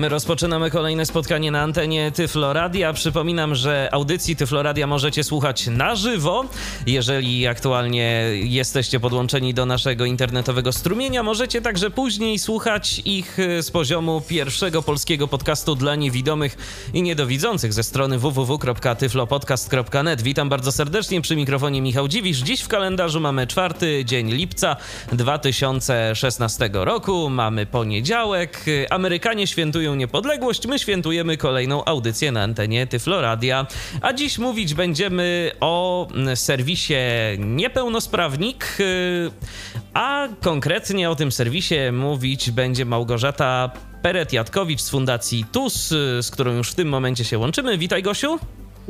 My rozpoczynamy kolejne spotkanie na antenie Tyfloradia. Przypominam, że audycji Tyfloradia możecie słuchać na żywo. Jeżeli aktualnie jesteście podłączeni do naszego internetowego strumienia, możecie także później słuchać ich z poziomu pierwszego polskiego podcastu dla niewidomych i niedowidzących ze strony www.tyflopodcast.net. Witam bardzo serdecznie przy mikrofonie Michał Dziwisz. Dziś w kalendarzu mamy czwarty dzień lipca 2016 roku. Mamy poniedziałek. Amerykanie świętują niepodległość, my świętujemy kolejną audycję na antenie Tyfloradia. A dziś mówić będziemy o serwisie Niepełnosprawnik, y, a konkretnie o tym serwisie mówić będzie Małgorzata Peret-Jatkowicz z Fundacji TUS, y, z którą już w tym momencie się łączymy. Witaj Gosiu.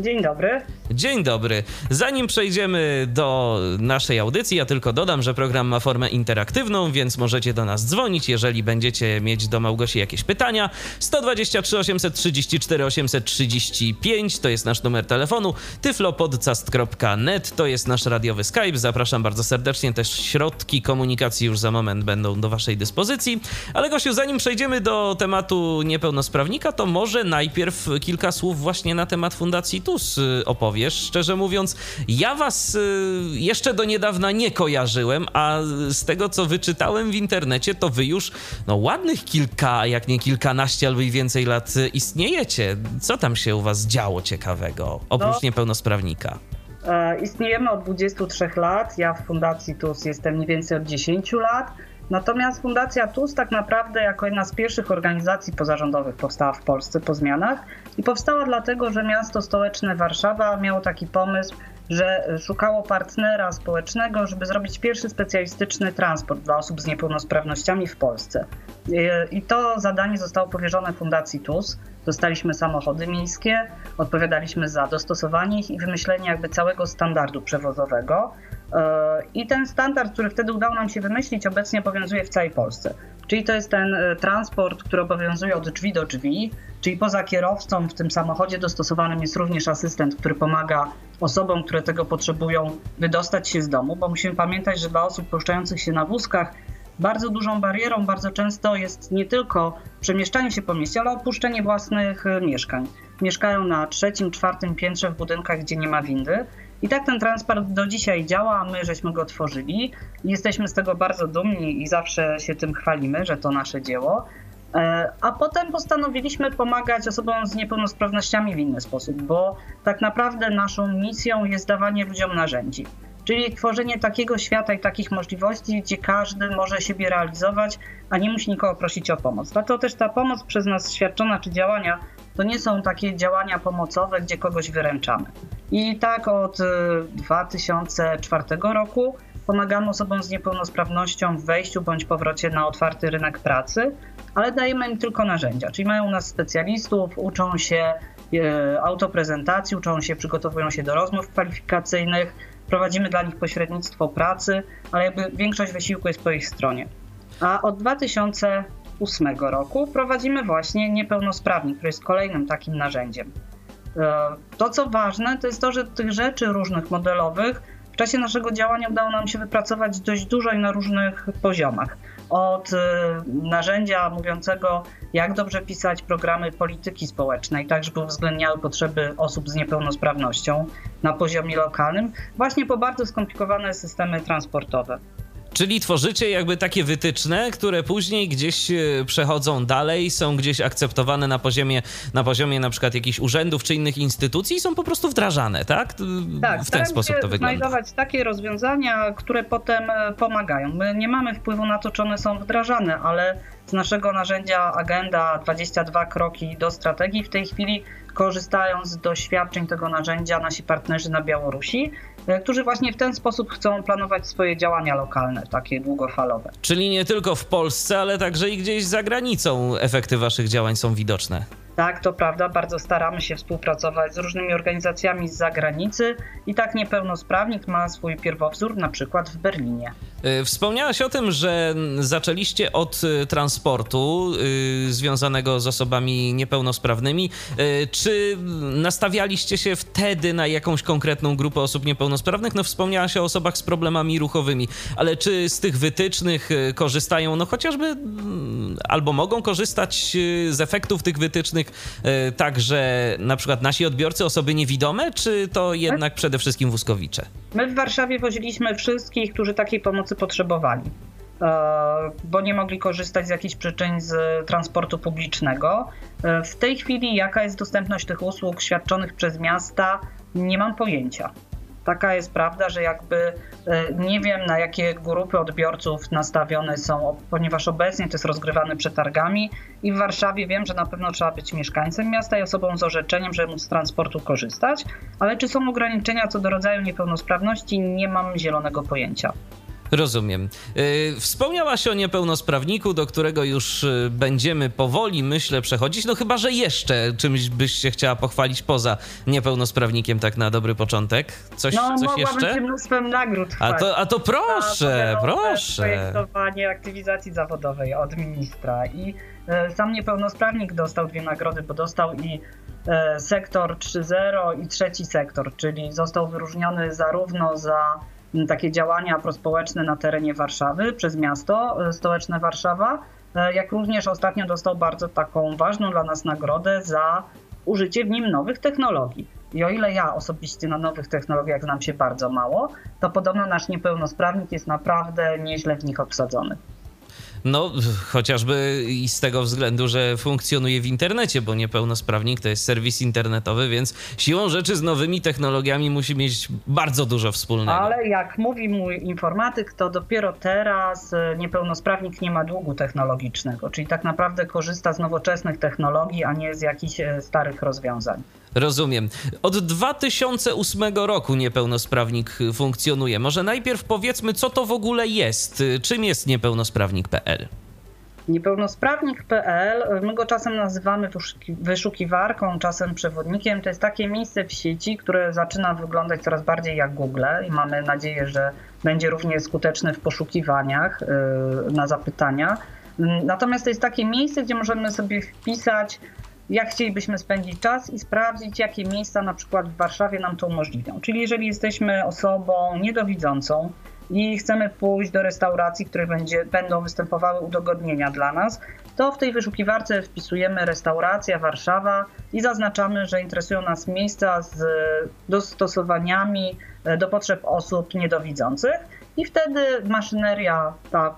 Dzień dobry. Dzień dobry. Zanim przejdziemy do naszej audycji, ja tylko dodam, że program ma formę interaktywną, więc możecie do nas dzwonić, jeżeli będziecie mieć do Małgosi jakieś pytania. 123 834 835 to jest nasz numer telefonu. tyflopodcast.net to jest nasz radiowy Skype. Zapraszam bardzo serdecznie. Też środki komunikacji już za moment będą do waszej dyspozycji. Ale Gosiu, zanim przejdziemy do tematu niepełnosprawnika, to może najpierw kilka słów właśnie na temat Fundacji Tutus y, opowiesz. Szczerze mówiąc, ja was y, jeszcze do niedawna nie kojarzyłem, a z tego co wyczytałem w internecie, to wy już no, ładnych kilka, jak nie kilkanaście albo i więcej lat y, istniejecie. Co tam się u was działo ciekawego, oprócz no. niepełnosprawnika? E, istniejemy od 23 lat. Ja w Fundacji TUS jestem mniej więcej od 10 lat. Natomiast Fundacja TUS tak naprawdę jako jedna z pierwszych organizacji pozarządowych powstała w Polsce po zmianach i powstała dlatego, że miasto stołeczne Warszawa miało taki pomysł, że szukało partnera społecznego, żeby zrobić pierwszy specjalistyczny transport dla osób z niepełnosprawnościami w Polsce. I to zadanie zostało powierzone Fundacji TUS. Dostaliśmy samochody miejskie, odpowiadaliśmy za dostosowanie ich i wymyślenie jakby całego standardu przewozowego. E, I ten standard, który wtedy udało nam się wymyślić, obecnie obowiązuje w całej Polsce. Czyli to jest ten e, transport, który obowiązuje od drzwi do drzwi, czyli poza kierowcą w tym samochodzie dostosowanym jest również asystent, który pomaga osobom, które tego potrzebują, wydostać się z domu, bo musimy pamiętać, że dla osób poruszających się na wózkach bardzo dużą barierą bardzo często jest nie tylko przemieszczanie się po mieście, ale opuszczenie własnych e, mieszkań. Mieszkają na trzecim, czwartym piętrze w budynkach, gdzie nie ma windy i tak ten transport do dzisiaj działa, my żeśmy go tworzyli. Jesteśmy z tego bardzo dumni i zawsze się tym chwalimy, że to nasze dzieło. E, a potem postanowiliśmy pomagać osobom z niepełnosprawnościami w inny sposób, bo tak naprawdę naszą misją jest dawanie ludziom narzędzi. Czyli tworzenie takiego świata i takich możliwości, gdzie każdy może siebie realizować, a nie musi nikogo prosić o pomoc. Dlatego też ta pomoc przez nas świadczona czy działania to nie są takie działania pomocowe, gdzie kogoś wyręczamy. I tak od 2004 y, roku pomagamy osobom z niepełnosprawnością w wejściu bądź powrocie na otwarty rynek pracy, ale dajemy im tylko narzędzia, czyli mają u nas specjalistów, uczą się y, autoprezentacji, uczą się, przygotowują się do rozmów kwalifikacyjnych, prowadzimy dla nich pośrednictwo pracy, ale jakby większość wysiłku jest po ich stronie. A od 2008 roku prowadzimy właśnie niepełnosprawnik, który jest kolejnym takim narzędziem. E, to, co ważne, to jest to, że tych rzeczy różnych modelowych w czasie naszego działania udało nam się wypracować dość dużo i na różnych poziomach. Od e, narzędzia mówiącego, jak dobrze pisać programy polityki społecznej, tak żeby uwzględniały potrzeby osób z niepełnosprawnością na poziomie lokalnym, właśnie po bardzo skomplikowane systemy transportowe. Czyli tworzycie jakby takie wytyczne, które później gdzieś e, przechodzą dalej, są gdzieś akceptowane na poziomie, na poziomie na przykład jakichś urzędów czy innych instytucji i są po prostu wdrażane, tak? Tak, w ten sposób to wygląda. znajdować takie rozwiązania, które potem e, pomagają. My nie mamy wpływu na to, czy one są wdrażane, ale z naszego narzędzia Agenda 22 kroki do strategii w tej chwili korzystają z doświadczeń tego narzędzia nasi partnerzy na Białorusi, którzy właśnie w ten sposób chcą planować swoje działania lokalne, takie długofalowe. Czyli nie tylko w Polsce, ale także i gdzieś za granicą efekty waszych działań są widoczne. Tak, to prawda, bardzo staramy się współpracować z różnymi organizacjami z zagranicy i tak niepełnosprawnik ma swój pierwowzór na przykład w Berlinie. Y, wspomniałaś o tym, że zaczęliście od y, transportu y, związanego z osobami niepełnosprawnymi. Czy nastawialiście się wtedy na jakąś konkretną grupę osób niepełnosprawnych? No wspomniałaś o osobach z problemami ruchowymi, ale czy z tych wytycznych korzystają, no chociażby mm, albo mogą korzystać z efektów tych wytycznych także na przykład nasi odbiorcy, osoby niewidome, czy to jednak przede wszystkim wózkowicze? My w Warszawie woziliśmy wszystkich, którzy takiej pomocy potrzebowali, e, bo nie mogli korzystać z jakichś przyczyn z transportu publicznego. E, w tej chwili, jaka jest dostępność tych usług świadczonych przez miasta, nie mam pojęcia. Taka jest prawda, że jakby e, nie wiem na jakie grupy odbiorców nastawione są, ponieważ obecnie to jest rozgrywane przetargami i w Warszawie wiem, że na pewno trzeba być mieszkańcem miasta i osobą z orzeczeniem, żeby móc z transportu korzystać, ale czy są ograniczenia co do rodzaju niepełnosprawności, nie mam zielonego pojęcia. Rozumiem. Y, wspomniałaś o niepełnosprawniku, do którego już y, będziemy powoli, myślę, przechodzić. No chyba, że jeszcze czymś byś się chciała pochwalić poza niepełnosprawnikiem, tak na dobry początek. Coś, no, coś jeszcze? się mnóstwem nagród a to, a to proszę, a, proszę. Projektowanie aktywizacji zawodowej od ministra i e, sam niepełnosprawnik dostał dwie nagrody, bo dostał i e, sektor 3.0 i trzeci sektor, czyli został wyróżniony zarówno za takie działania prospołeczne na terenie Warszawy przez miasto e, stołeczne Warszawa, e, jak również ostatnio dostał bardzo taką ważną dla nas nagrodę za użycie w nim nowych technologii. I o ile ja osobiście na nowych technologiach znam się bardzo mało, to podobno nasz niepełnosprawnik jest naprawdę nieźle w nich obsadzony. No, chociażby i z tego względu, że funkcjonuje w internecie, bo niepełnosprawnik to jest serwis internetowy, więc siłą rzeczy z nowymi technologiami musi mieć bardzo dużo wspólnego. Ale jak mówi mój informatyk, to dopiero teraz e, niepełnosprawnik nie ma długu technologicznego, czyli tak naprawdę korzysta z nowoczesnych technologii, a nie z jakichś e, starych rozwiązań. Rozumiem. Od 2008 roku niepełnosprawnik funkcjonuje. Może najpierw powiedzmy, co to w ogóle jest. Czym jest niepełnosprawnik.pl? Niepełnosprawnik.pl, my go czasem nazywamy wyszukiwarką, czasem przewodnikiem. To jest takie miejsce w sieci, które zaczyna wyglądać coraz bardziej jak Google i mamy nadzieję, że będzie równie skuteczne w poszukiwaniach y, na zapytania. Natomiast to jest takie miejsce, gdzie możemy sobie wpisać jak chcielibyśmy spędzić czas i sprawdzić, jakie miejsca na przykład w Warszawie nam to umożliwią. Czyli jeżeli jesteśmy osobą niedowidzącą i chcemy pójść do restauracji, które będzie, będą występowały udogodnienia dla nas, to w tej wyszukiwarce wpisujemy restauracja Warszawa i zaznaczamy, że interesują nas miejsca z dostosowaniami e, do potrzeb osób niedowidzących i wtedy maszyneria ta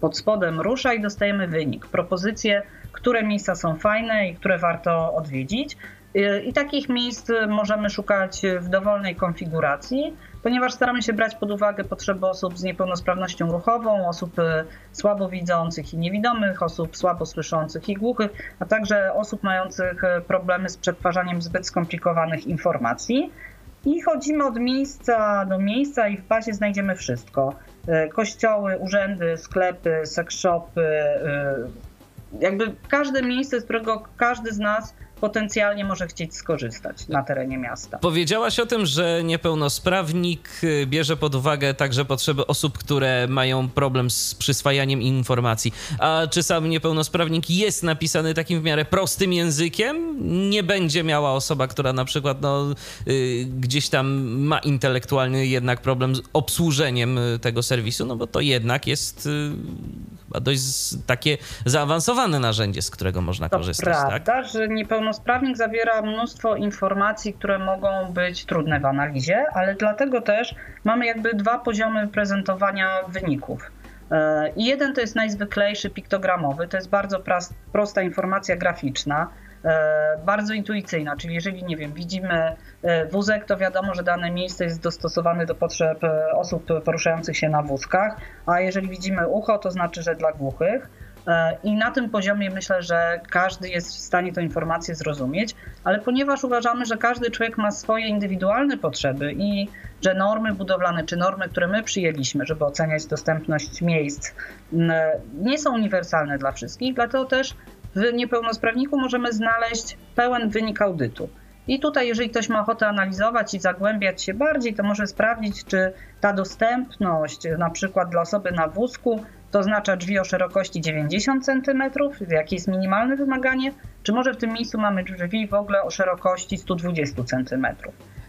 pod spodem rusza i dostajemy wynik, propozycję które miejsca są fajne i które warto odwiedzić. I takich miejsc możemy szukać w dowolnej konfiguracji, ponieważ staramy się brać pod uwagę potrzeby osób z niepełnosprawnością ruchową, osób słabowidzących i niewidomych, osób słabo słyszących i głuchych, a także osób mających problemy z przetwarzaniem zbyt skomplikowanych informacji. I chodzimy od miejsca do miejsca i w bazie znajdziemy wszystko. Kościoły, urzędy, sklepy, sex shopy, jakby każde miejsce, z którego każdy z nas potencjalnie może chcieć skorzystać na terenie miasta. Powiedziałaś o tym, że niepełnosprawnik y, bierze pod uwagę także potrzeby osób, które mają problem z przyswajaniem informacji. A czy sam niepełnosprawnik jest napisany takim w miarę prostym językiem? Nie będzie miała osoba, która na przykład no, y, gdzieś tam ma intelektualny jednak problem z obsłużeniem y, tego serwisu, no bo to jednak jest chyba dość takie zaawansowane narzędzie, z którego można to korzystać. Prawda, tak? że niepełnosprawnik zawiera mnóstwo informacji, które mogą być trudne w analizie, ale dlatego też mamy jakby dwa poziomy prezentowania wyników. E, I jeden to jest najzwyklejszy piktogramowy, to jest bardzo prosta informacja graficzna, bardzo intuicyjna, czyli jeżeli, nie wiem, widzimy e, wózek, to wiadomo, że dane miejsce jest dostosowane do potrzeb e, osób poruszających się na wózkach, a jeżeli widzimy ucho, to znaczy, że dla głuchych. I na tym poziomie myślę, że każdy jest w stanie tę informację zrozumieć, ale ponieważ uważamy, że każdy człowiek ma swoje indywidualne potrzeby i że normy budowlane czy normy, które my przyjęliśmy, żeby oceniać dostępność miejsc, nie są uniwersalne dla wszystkich, dlatego też w niepełnosprawniku możemy znaleźć pełen wynik audytu. I tutaj, jeżeli ktoś ma ochotę analizować i zagłębiać się bardziej, to może sprawdzić, czy ta dostępność, na przykład dla osoby na wózku, to oznacza drzwi o szerokości 90 cm, jakie jest minimalne wymaganie, czy może w tym miejscu mamy drzwi w ogóle o szerokości 120 cm.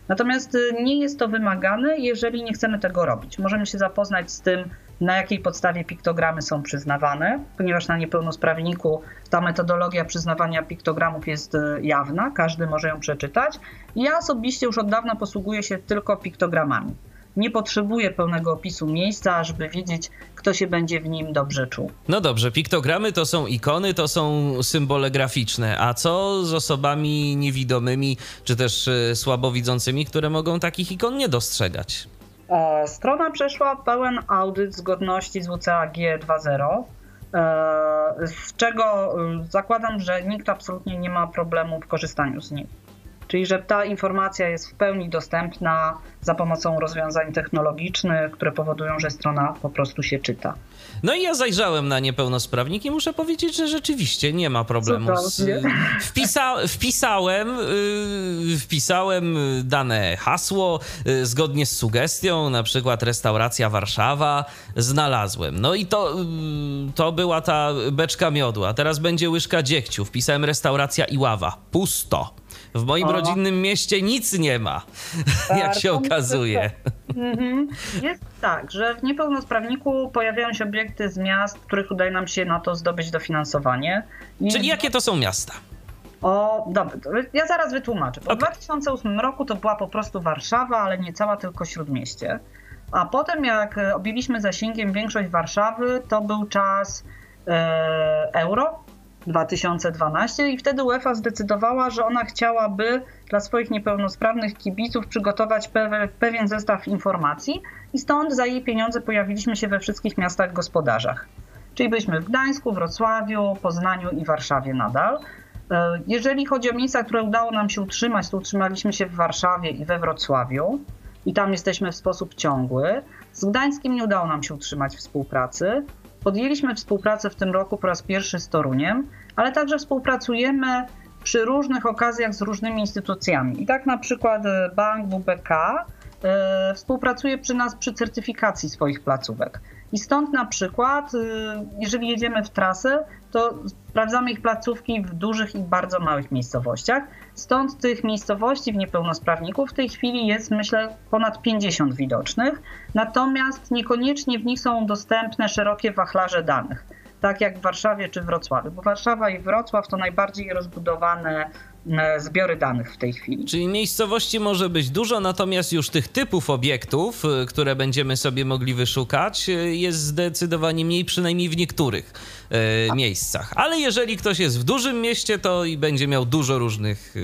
Natomiast y, nie jest to wymagane, jeżeli nie chcemy tego robić. Możemy się zapoznać z tym, na jakiej podstawie piktogramy są przyznawane, ponieważ na niepełnosprawniku ta metodologia przyznawania piktogramów jest y, jawna, każdy może ją przeczytać. Ja osobiście już od dawna posługuję się tylko piktogramami nie potrzebuje pełnego opisu miejsca, żeby wiedzieć, kto się będzie w nim dobrze czuł. No dobrze, piktogramy to są ikony, to są symbole graficzne. A co z osobami niewidomymi, czy też e, słabowidzącymi, które mogą takich ikon nie dostrzegać? E, strona przeszła pełen audyt zgodności z WCAG 2.0 e, z czego zakładam, że nikt absolutnie nie ma problemu w korzystaniu z niej. Czyli, że ta informacja jest w pełni dostępna za pomocą rozwiązań technologicznych, które powodują, że strona po prostu się czyta. No i ja zajrzałem na niepełnosprawniki i muszę powiedzieć, że rzeczywiście nie ma problemu. Z... Wpisa... Wpisałem, yy, wpisałem dane hasło yy, zgodnie z sugestią, na przykład restauracja Warszawa, znalazłem. No i to, yy, to była ta beczka miodu, a teraz będzie łyżka dziegciu. Wpisałem restauracja Iława. Pusto. W moim o. rodzinnym mieście nic nie ma, tak, jak się okazuje. Mhm. Jest tak, że w niepełnosprawniku pojawiają się obiekty z miast, których udaje nam się na to zdobyć dofinansowanie. I... Czyli jakie to są miasta? O, dobra, ja zaraz wytłumaczę. W okay. 2008 roku to była po prostu Warszawa, ale nie cała, tylko Śródmieście. A potem, jak objęliśmy zasięgiem większość Warszawy, to był czas e, euro, 2012 i wtedy UEFA zdecydowała, że ona chciałaby dla swoich niepełnosprawnych kibiców przygotować pewien zestaw informacji i stąd za jej pieniądze pojawiliśmy się we wszystkich miastach gospodarzach. Czyli byliśmy w Gdańsku, Wrocławiu, Poznaniu i Warszawie nadal. E, jeżeli chodzi o miejsca, które udało nam się utrzymać, to utrzymaliśmy się w Warszawie i we Wrocławiu i tam jesteśmy w sposób ciągły. Z Gdańskiem nie udało nam się utrzymać współpracy. Podjęliśmy współpracę w tym roku po raz pierwszy z Toruniem, ale także współpracujemy przy różnych okazjach z różnymi instytucjami. I tak na przykład bank WBK współpracuje przy nas przy certyfikacji swoich placówek. I stąd na przykład, e, jeżeli jedziemy w trasę, to sprawdzamy ich placówki w dużych i bardzo małych miejscowościach. Stąd tych miejscowości w niepełnosprawników w tej chwili jest, myślę, ponad 50 widocznych. Natomiast niekoniecznie w nich są dostępne szerokie wachlarze danych tak jak w Warszawie czy Wrocławiu, bo Warszawa i Wrocław to najbardziej rozbudowane E, zbiory danych w tej chwili. Czyli miejscowości może być dużo, natomiast już tych typów obiektów, e, które będziemy sobie mogli wyszukać, e, jest zdecydowanie mniej, przynajmniej w niektórych e, miejscach. Ale jeżeli ktoś jest w dużym mieście, to i będzie miał dużo różnych e,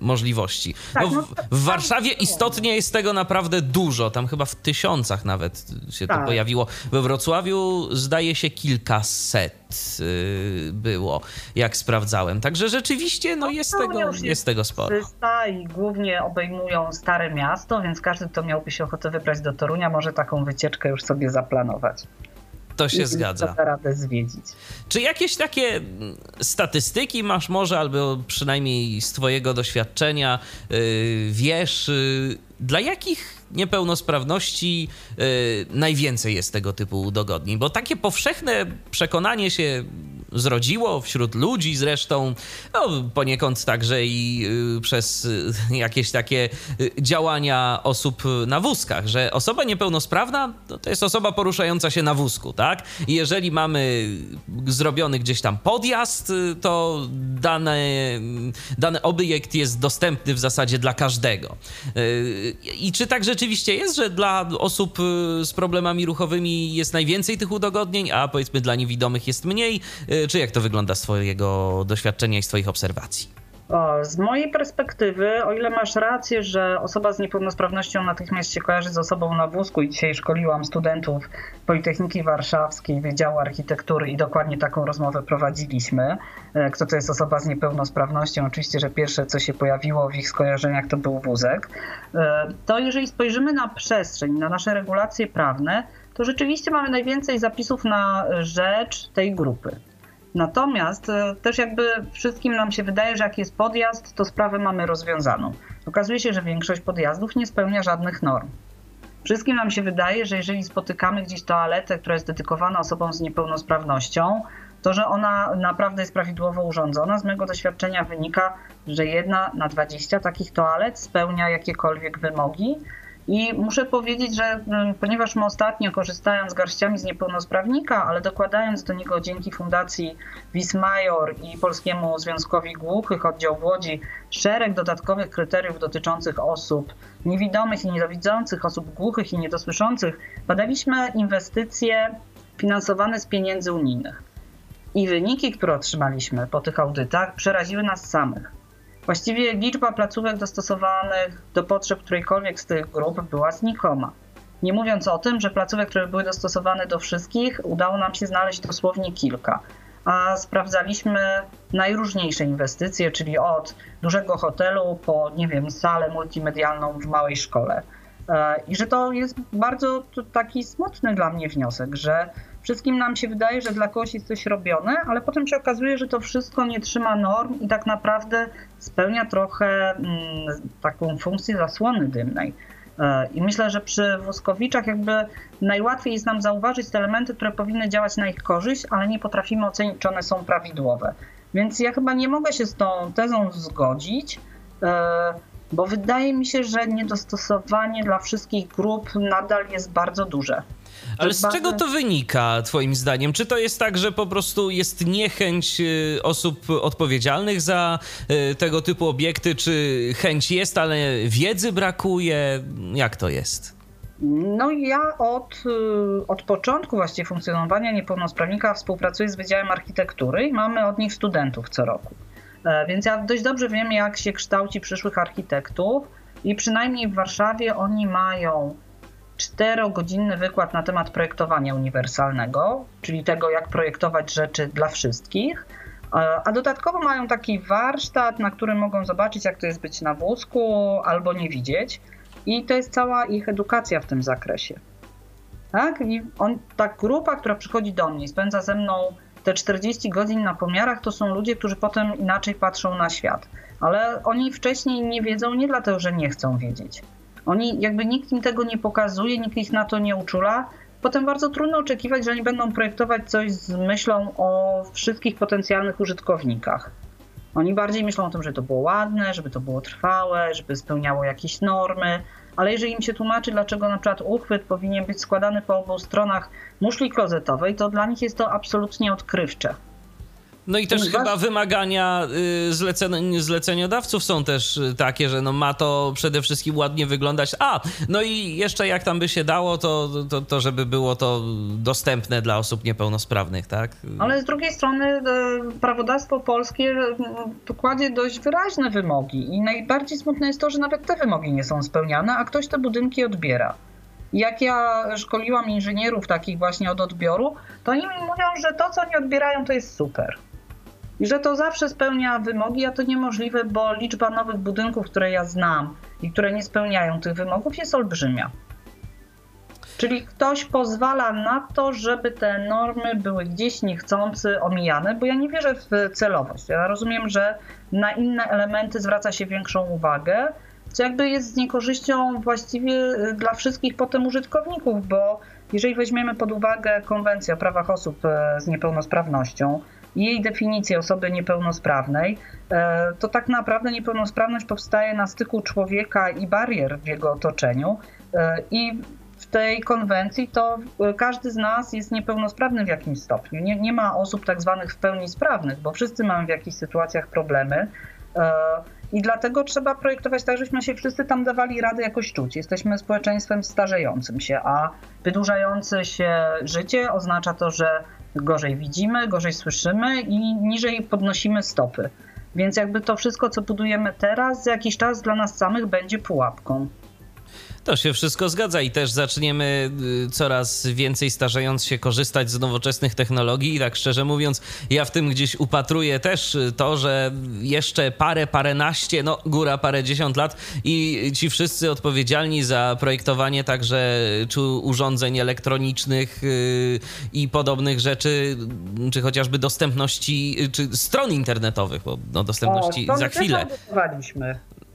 możliwości. Tak, no, w, w, Warszawie istotnie jest tego naprawdę dużo, tam chyba w tysiącach nawet się tak. to pojawiło. We Wrocławiu zdaje się kilkaset było, jak sprawdzałem. Także rzeczywiście no, jest no, tego, jest, jest tego sporo. I głównie obejmują Stare Miasto, więc każdy, kto miałby się ochotę wybrać do Torunia, może taką wycieczkę już sobie zaplanować. To się I zgadza. radę zwiedzić. Czy jakieś takie statystyki masz może, albo przynajmniej z twojego doświadczenia yy, wiesz, yy, dla jakich niepełnosprawności yy, najwięcej jest tego typu udogodnień? Bo takie powszechne przekonanie się zrodziło wśród ludzi zresztą, no, poniekąd także i y, przez y, jakieś takie y, działania osób na wózkach, że osoba niepełnosprawna to, to jest osoba poruszająca się na wózku, tak? I jeżeli mamy zrobiony gdzieś tam podjazd, to dany, dany obiekt jest dostępny w zasadzie dla każdego. I czy tak rzeczywiście jest, że dla osób z problemami ruchowymi jest najwięcej tych udogodnień, a powiedzmy dla niewidomych jest mniej? Czy jak to wygląda z Twojego doświadczenia i z Twoich obserwacji? Z mojej perspektywy, o ile masz rację, że osoba z niepełnosprawnością natychmiast się kojarzy z osobą na wózku i dzisiaj szkoliłam studentów Politechniki Warszawskiej, Wydziału Architektury i dokładnie taką rozmowę prowadziliśmy, e, kto to jest osoba z niepełnosprawnością. Oczywiście, że pierwsze co się pojawiło w ich skojarzeniach to był wózek. E, to jeżeli spojrzymy na przestrzeń, na nasze regulacje prawne, to rzeczywiście mamy najwięcej zapisów na rzecz tej grupy. Natomiast e, też jakby wszystkim nam się wydaje, że jak jest podjazd, to sprawę mamy rozwiązaną. Okazuje się, że większość podjazdów nie spełnia żadnych norm. Wszystkim nam się wydaje, że jeżeli spotykamy gdzieś toaletę, która jest dedykowana osobom z niepełnosprawnością, to że ona naprawdę jest prawidłowo urządzona. Z mojego doświadczenia wynika, że jedna na 20 takich toalet spełnia jakiekolwiek wymogi. I muszę powiedzieć, że mm, ponieważ my ostatnio korzystając z garściami z niepełnosprawnika, ale dokładając do niego dzięki Fundacji Wismajor i Polskiemu Związkowi Głuchych oddział w Łodzi szereg dodatkowych kryteriów dotyczących osób niewidomych i niedowidzących, osób głuchych i niedosłyszących, badaliśmy inwestycje finansowane z pieniędzy unijnych. I wyniki, które otrzymaliśmy po tych audytach, przeraziły nas samych. Właściwie liczba placówek dostosowanych do potrzeb którejkolwiek z tych grup była znikoma. Nie mówiąc o tym, że placówek, które były dostosowane do wszystkich, udało nam się znaleźć dosłownie kilka. A sprawdzaliśmy najróżniejsze inwestycje, czyli od dużego hotelu po, nie wiem, salę multimedialną w małej szkole. E, I że to jest bardzo taki smutny dla mnie wniosek, że wszystkim nam się wydaje, że dla kogoś jest coś robione, ale potem się okazuje, że to wszystko nie trzyma norm i tak naprawdę spełnia trochę mm, taką funkcję zasłony dymnej. E, I myślę, że przy Woskowiczach jakby najłatwiej jest nam zauważyć te elementy, które powinny działać na ich korzyść, ale nie potrafimy ocenić, czy one są prawidłowe. Więc ja chyba nie mogę się z tą tezą zgodzić, e, bo wydaje mi się, że niedostosowanie dla wszystkich grup nadal jest bardzo duże. Ale z czego to wynika, Twoim zdaniem? Czy to jest tak, że po prostu jest niechęć y, osób odpowiedzialnych za y, tego typu obiekty, czy chęć jest, ale wiedzy brakuje? Jak to jest? No ja od, y, od początku właściwie funkcjonowania niepełnosprawnika współpracuję z Wydziałem Architektury i mamy od nich studentów co roku. E, więc ja dość dobrze wiem, jak się kształci przyszłych architektów i przynajmniej w Warszawie oni mają czterogodzinny wykład na temat projektowania uniwersalnego, czyli tego, jak projektować rzeczy dla wszystkich. A dodatkowo mają taki warsztat, na którym mogą zobaczyć, jak to jest być na wózku albo nie widzieć. I to jest cała ich edukacja w tym zakresie. Tak? I on, ta grupa, która przychodzi do mnie spędza ze mną te 40 godzin na pomiarach, to są ludzie, którzy potem inaczej patrzą na świat. Ale oni wcześniej nie wiedzą nie dlatego, że nie chcą wiedzieć oni, jakby nikt im tego nie pokazuje, nikt ich na to nie uczula. Potem bardzo trudno oczekiwać, że oni będą projektować coś z myślą o wszystkich potencjalnych użytkownikach. Oni bardziej myślą o tym, żeby to było ładne, żeby to było trwałe, żeby spełniało jakieś normy, ale jeżeli im się tłumaczy, dlaczego na przykład uchwyt powinien być składany po obu stronach muszli klozetowej, to dla nich jest to absolutnie odkrywcze. No i też chyba wymagania y, zlecen zleceniodawców są też y, takie, że no ma to przede wszystkim ładnie wyglądać. A, no i jeszcze jak tam by się dało, to, to, to żeby było to dostępne dla osób niepełnosprawnych, tak? Ale z drugiej strony y, prawodawstwo polskie kładzie dość wyraźne wymogi i najbardziej smutne jest to, że nawet te wymogi nie są spełniane, a ktoś te budynki odbiera. Jak ja szkoliłam inżynierów takich właśnie od odbioru, to oni mi mówią, że to, co oni odbierają, to jest super. I że to zawsze spełnia wymogi, a to niemożliwe, bo liczba nowych budynków, które ja znam i które nie spełniają tych wymogów, jest olbrzymia. Czyli ktoś pozwala na to, żeby te normy były gdzieś niechcący omijane, bo ja nie wierzę w celowość. Ja rozumiem, że na inne elementy zwraca się większą uwagę, co jakby jest z niekorzyścią właściwie dla wszystkich potem użytkowników, bo jeżeli weźmiemy pod uwagę konwencję o prawach osób e, z niepełnosprawnością, jej definicję osoby niepełnosprawnej, e, to tak naprawdę niepełnosprawność powstaje na styku człowieka i barier w jego otoczeniu. E, I w tej konwencji to e, każdy z nas jest niepełnosprawny w jakimś stopniu. Nie, nie ma osób tak zwanych w pełni sprawnych, bo wszyscy mamy w jakichś sytuacjach problemy. I dlatego trzeba projektować tak, żebyśmy się wszyscy tam dawali radę jakoś czuć. Jesteśmy społeczeństwem starzejącym się, a wydłużające się życie oznacza to, że gorzej widzimy, gorzej słyszymy i niżej podnosimy stopy. Więc jakby to wszystko, co budujemy teraz, za jakiś czas dla nas samych będzie pułapką. To się wszystko zgadza i też zaczniemy y, coraz więcej starzejąc się korzystać z nowoczesnych technologii. I tak szczerze mówiąc, ja w tym gdzieś upatruję też to, że jeszcze parę, paręnaście, no góra parę dziesiąt lat i ci wszyscy odpowiedzialni za projektowanie także czy urządzeń elektronicznych y, i podobnych rzeczy, czy chociażby dostępności, czy stron internetowych, bo no, dostępności o, za chwilę.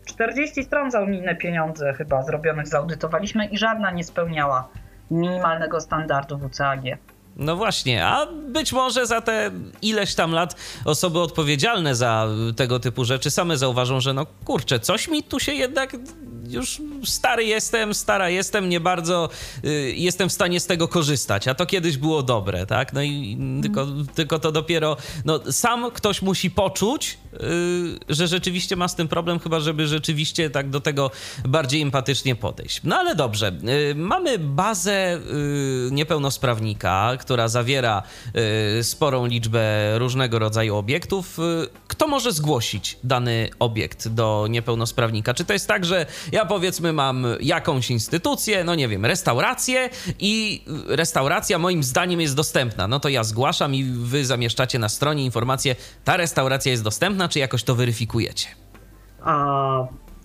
Też 40 stron za unijne pieniądze chyba zrobionych zaudytowaliśmy i żadna nie spełniała minimalnego standardu WCAG. No właśnie, a być może za te ileś tam lat osoby odpowiedzialne za tego typu rzeczy same zauważą, że no kurczę, coś mi tu się jednak już stary jestem, stara jestem, nie bardzo y, jestem w stanie z tego korzystać, a to kiedyś było dobre, tak? No i tylko, tylko to dopiero, no sam ktoś musi poczuć, y, że rzeczywiście ma z tym problem, chyba żeby rzeczywiście tak do tego bardziej empatycznie podejść. No ale dobrze, y, mamy bazę niepełnosprawnika, która zawiera sporą liczbę różnego rodzaju obiektów. Kto może zgłosić dany obiekt do niepełnosprawnika? Czy to jest tak, że ja powiedzmy mam jakąś instytucję, no nie wiem, restaurację i restauracja moim zdaniem jest dostępna. No to ja zgłaszam i wy zamieszczacie na stronie informację, ta restauracja jest dostępna, czy jakoś to weryfikujecie? A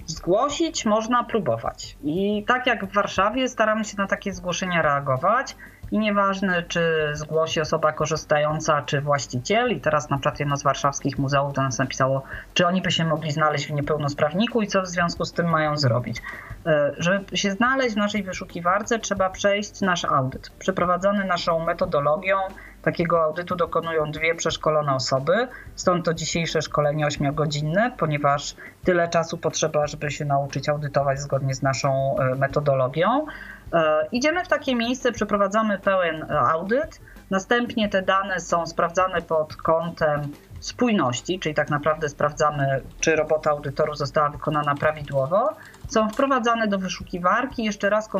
zgłosić można próbować. I tak jak w Warszawie staramy się na takie zgłoszenia reagować. I nieważne, czy zgłosi osoba korzystająca, czy właściciel, i teraz na przykład jedno z warszawskich muzeów do nas napisało, czy oni by się mogli znaleźć w niepełnosprawniku i co w związku z tym mają zrobić. E, żeby się znaleźć w naszej wyszukiwarce, trzeba przejść nasz audyt, przeprowadzony naszą metodologią. Takiego audytu dokonują dwie przeszkolone osoby, stąd to dzisiejsze szkolenie 8-godzinne, ponieważ tyle czasu potrzeba, żeby się nauczyć audytować zgodnie z naszą e, metodologią. E, idziemy w takie miejsce, przeprowadzamy pełen audyt, następnie te dane są sprawdzane pod kątem spójności, czyli tak naprawdę sprawdzamy, czy robota audytoru została wykonana prawidłowo. Są wprowadzane do wyszukiwarki, jeszcze raz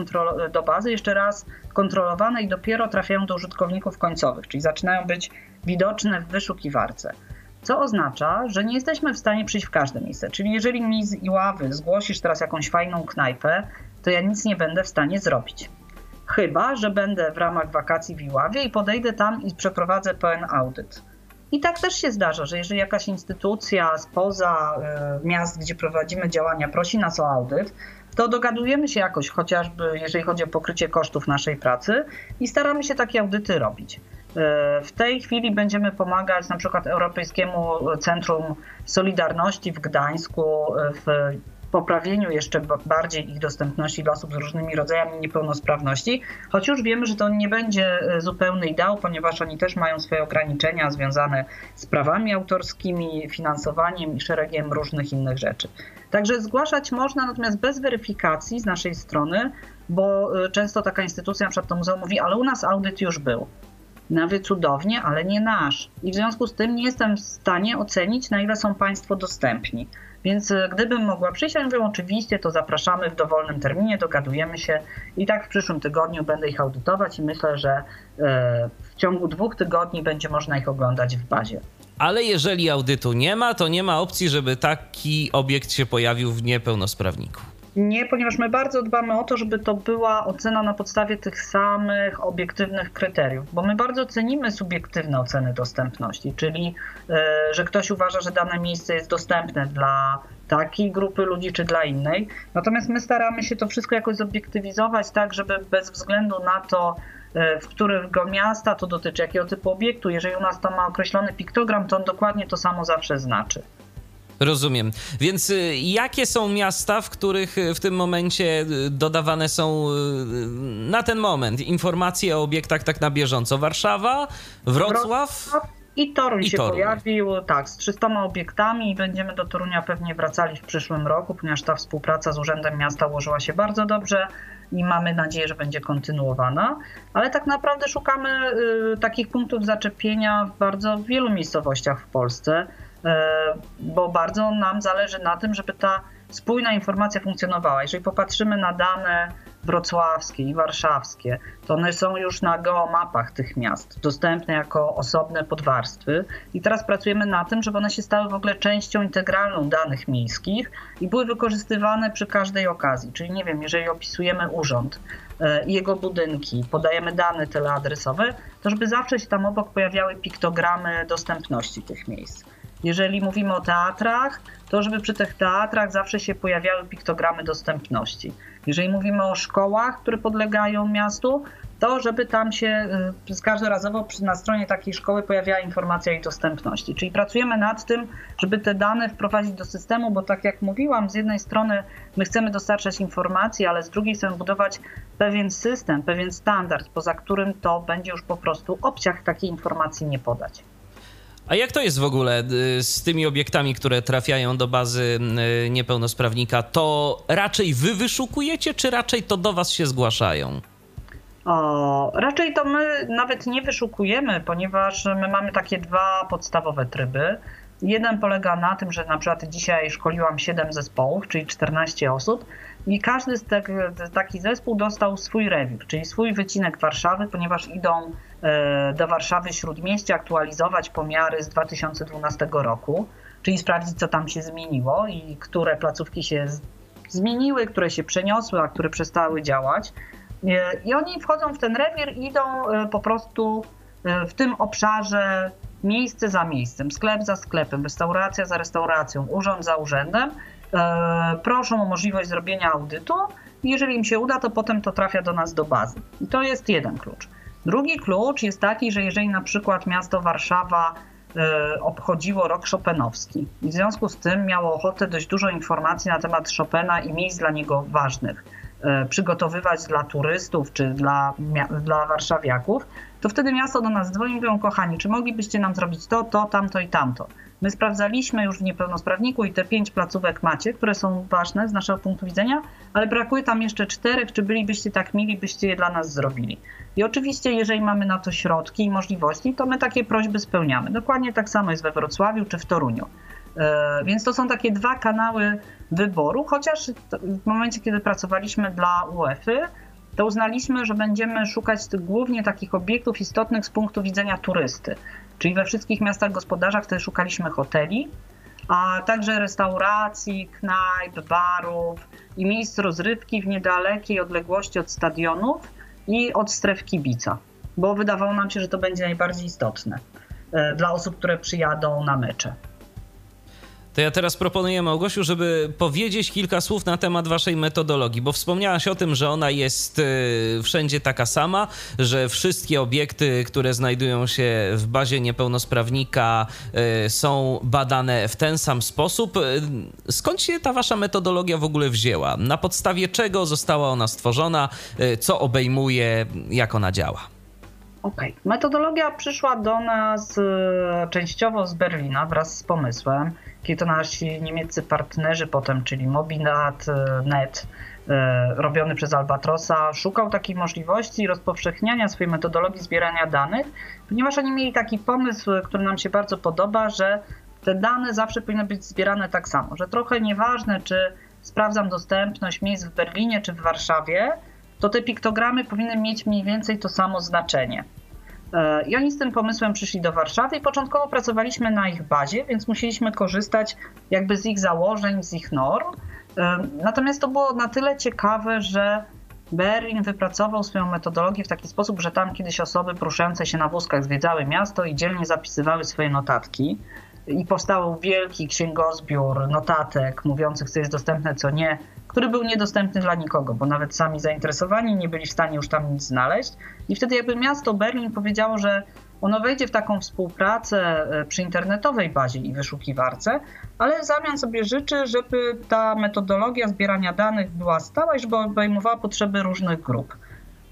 do bazy, jeszcze raz kontrolowane i dopiero trafiają do użytkowników końcowych, czyli zaczynają być widoczne w wyszukiwarce. Co oznacza, że nie jesteśmy w stanie przyjść w każde miejsce. Czyli jeżeli mi z Iławy zgłosisz teraz jakąś fajną knajpę, to ja nic nie będę w stanie zrobić. Chyba, że będę w ramach wakacji w Iławie i podejdę tam i przeprowadzę pełen audyt. I tak też się zdarza, że jeżeli jakaś instytucja spoza y, miast, gdzie prowadzimy działania, prosi nas o audyt, to dogadujemy się jakoś, chociażby jeżeli chodzi o pokrycie kosztów naszej pracy i staramy się takie audyty robić. Y, w tej chwili będziemy pomagać na przykład Europejskiemu Centrum Solidarności w Gdańsku y, w poprawieniu jeszcze bardziej ich dostępności dla osób z różnymi rodzajami niepełnosprawności, choć już wiemy, że to nie będzie e, zupełny ideał, ponieważ oni też mają swoje ograniczenia związane z prawami autorskimi, finansowaniem i szeregiem różnych innych rzeczy. Także zgłaszać można, natomiast bez weryfikacji z naszej strony, bo e, często taka instytucja, na przykład to muzeum mówi, ale u nas audyt już był. Nawet cudownie, ale nie nasz. I w związku z tym nie jestem w stanie ocenić, na ile są Państwo dostępni. Więc e, gdybym mogła przyjść, ja mówię, oczywiście, to zapraszamy w dowolnym terminie, dogadujemy się i tak w przyszłym tygodniu będę ich audytować i myślę, że e, w ciągu dwóch tygodni będzie można ich oglądać w bazie. Ale jeżeli audytu nie ma, to nie ma opcji, żeby taki obiekt się pojawił w niepełnosprawniku. Nie, ponieważ my bardzo dbamy o to, żeby to była ocena na podstawie tych samych obiektywnych kryteriów, bo my bardzo cenimy subiektywne oceny dostępności, czyli e, że ktoś uważa, że dane miejsce jest dostępne dla takiej grupy ludzi czy dla innej. Natomiast my staramy się to wszystko jakoś zobiektywizować tak, żeby bez względu na to, e, w którego miasta to dotyczy, jakiego typu obiektu, jeżeli u nas tam ma określony piktogram, to on dokładnie to samo zawsze znaczy. Rozumiem. Więc y, jakie są miasta, w których y, w tym momencie y, dodawane są na ten moment informacje o obiektach tak na bieżąco? Warszawa, Wrocław? I Toruń I się Toruń. pojawił, tak, z 300 obiektami i będziemy do Torunia pewnie wracali w przyszłym roku, ponieważ ta współpraca z Urzędem Miasta ułożyła się bardzo dobrze i mamy nadzieję, że będzie kontynuowana. Ale tak naprawdę szukamy y, takich punktów zaczepienia w bardzo wielu miejscowościach w Polsce. E, bo bardzo nam zależy na tym, żeby ta spójna informacja funkcjonowała. Jeżeli popatrzymy na dane wrocławskie i warszawskie, to one są już na geomapach tych miast, dostępne jako osobne podwarstwy. I teraz pracujemy na tym, żeby one się stały w ogóle częścią integralną danych miejskich i były wykorzystywane przy każdej okazji. Czyli nie wiem, jeżeli opisujemy urząd e, i jego budynki, podajemy dane teleadresowe, to żeby zawsze się tam obok pojawiały piktogramy dostępności tych miejsc. Jeżeli mówimy o teatrach, to żeby przy tych teatrach zawsze się pojawiały piktogramy dostępności. Jeżeli mówimy o szkołach, które podlegają miastu, to żeby tam się y, każdorazowo na stronie takiej szkoły pojawiała informacja jej dostępności. Czyli pracujemy nad tym, żeby te dane wprowadzić do systemu, bo tak jak mówiłam, z jednej strony my chcemy dostarczać informacje, ale z drugiej chcemy budować pewien system, pewien standard, poza którym to będzie już po prostu obciach takiej informacji nie podać. A jak to jest w ogóle y, z tymi obiektami, które trafiają do bazy y, niepełnosprawnika? To raczej wy wyszukujecie, czy raczej to do was się zgłaszają? O, raczej to my nawet nie wyszukujemy, ponieważ my mamy takie dwa podstawowe tryby. Jeden polega na tym, że na przykład dzisiaj szkoliłam 7 zespołów, czyli 14 osób i każdy z te, taki zespół dostał swój rewir, czyli swój wycinek Warszawy, ponieważ idą do Warszawy Śródmieście aktualizować pomiary z 2012 roku, czyli sprawdzić, co tam się zmieniło i które placówki się zmieniły, które się przeniosły, a które przestały działać. E, I oni wchodzą w ten rewir i idą e, po prostu w tym obszarze miejsce za miejscem, sklep za sklepem, restauracja za restauracją, urząd za urzędem E, proszą o możliwość zrobienia audytu. Jeżeli im się uda, to potem to trafia do nas do bazy. I to jest jeden klucz. Drugi klucz jest taki, że jeżeli na przykład miasto Warszawa e, obchodziło rok Chopinowski w związku z tym miało ochotę dość dużo informacji na temat Chopina i miejsc dla niego ważnych e, przygotowywać dla turystów czy dla, dla warszawiaków, to wtedy miasto do nas dzwoni i mówią, kochani, czy moglibyście nam zrobić to, to, tamto i tamto. My sprawdzaliśmy już w niepełnosprawniku i te pięć placówek macie, które są ważne z naszego punktu widzenia, ale brakuje tam jeszcze czterech. Czy bylibyście tak mili, byście je dla nas zrobili? I oczywiście, jeżeli mamy na to środki i możliwości, to my takie prośby spełniamy. Dokładnie tak samo jest we Wrocławiu czy w Toruniu. E, więc to są takie dwa kanały wyboru, chociaż w momencie, kiedy pracowaliśmy dla UEFA, to uznaliśmy, że będziemy szukać głównie takich obiektów istotnych z punktu widzenia turysty. Czyli we wszystkich miastach gospodarzach wtedy szukaliśmy hoteli, a także restauracji, knajp, barów i miejsc rozrywki w niedalekiej odległości od stadionów i od stref kibica, bo wydawało nam się, że to będzie najbardziej istotne e, dla osób, które przyjadą na mecze. To ja teraz proponuję Małgosiu, żeby powiedzieć kilka słów na temat waszej metodologii, bo wspomniałaś o tym, że ona jest y, wszędzie taka sama, że wszystkie obiekty, które znajdują się w bazie niepełnosprawnika y, są badane w ten sam sposób. Y, skąd się ta wasza metodologia w ogóle wzięła? Na podstawie czego została ona stworzona? Co obejmuje? Jak ona działa? Okej. Okay. Metodologia przyszła do nas częściowo z Berlina wraz z pomysłem to nasi niemieccy partnerzy potem, czyli Mobilat.net, e, e, robiony przez Albatrosa, szukał takiej możliwości rozpowszechniania swojej metodologii zbierania danych, ponieważ oni mieli taki pomysł, który nam się bardzo podoba, że te dane zawsze powinny być zbierane tak samo, że trochę nieważne, czy sprawdzam dostępność miejsc w Berlinie czy w Warszawie, to te piktogramy powinny mieć mniej więcej to samo znaczenie. E, I oni z tym pomysłem przyszli do Warszawy i początkowo pracowaliśmy na ich bazie, więc musieliśmy korzystać jakby z ich założeń, z ich norm. E, natomiast to było na tyle ciekawe, że Berlin wypracował swoją metodologię w taki sposób, że tam kiedyś osoby poruszające się na wózkach zwiedzały miasto i dzielnie zapisywały swoje notatki. I powstał wielki księgozbiór notatek mówiących, co jest dostępne, co nie, który był niedostępny dla nikogo, bo nawet sami zainteresowani nie byli w stanie już tam nic znaleźć. I wtedy jakby miasto Berlin powiedziało, że ono wejdzie w taką współpracę e, przy internetowej bazie i wyszukiwarce, ale w zamian sobie życzy, żeby ta metodologia zbierania danych była stała i żeby obejmowała potrzeby różnych grup.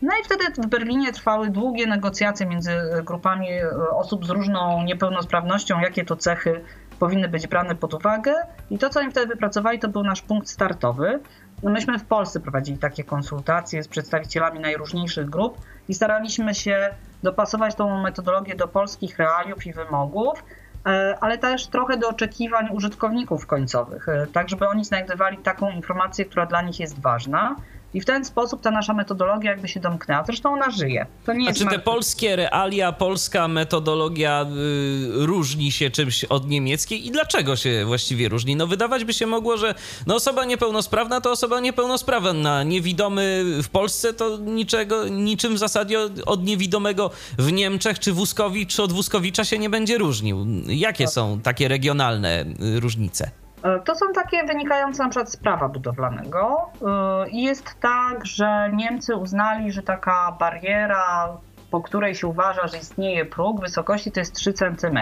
No i wtedy w Berlinie trwały długie negocjacje między grupami e, osób z różną niepełnosprawnością, jakie to cechy powinny być brane pod uwagę. I to, co oni wtedy wypracowali, to był nasz punkt startowy. No myśmy w Polsce prowadzili takie konsultacje z przedstawicielami najróżniejszych grup i staraliśmy się dopasować tą metodologię do polskich realiów i wymogów, e, ale też trochę do oczekiwań użytkowników końcowych, e, tak żeby oni znajdowali taką informację, która dla nich jest ważna. I w ten sposób ta nasza metodologia jakby się domknęła. Zresztą ona żyje. To nie A jest czy te polskie realia, polska metodologia y, różni się czymś od niemieckiej i dlaczego się właściwie różni? No wydawać by się mogło, że no osoba niepełnosprawna to osoba niepełnosprawna, niewidomy w Polsce to niczego, niczym w zasadzie od niewidomego w Niemczech czy Wózkowicz czy od Wózkowicza się nie będzie różnił. Jakie są takie regionalne y, różnice? E, to są takie wynikające na przykład z prawa budowlanego. E, jest tak, że Niemcy uznali, że taka bariera, po której się uważa, że istnieje próg wysokości, to jest 3 cm.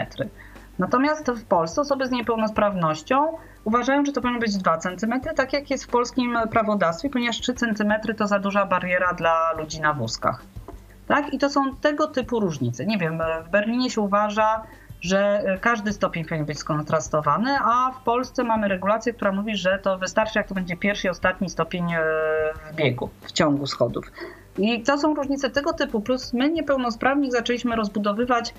Natomiast w Polsce osoby z niepełnosprawnością uważają, że to powinno być 2 cm, tak jak jest w polskim prawodawstwie, ponieważ 3 cm to za duża bariera dla ludzi na wózkach. Tak? I to są tego typu różnice. Nie wiem, w Berlinie się uważa, że każdy stopień powinien być skontrastowany, a w Polsce mamy regulację, która mówi, że to wystarczy, jak to będzie pierwszy i ostatni stopień e, w biegu, w ciągu schodów. I to są różnice tego typu, plus my niepełnosprawnych zaczęliśmy rozbudowywać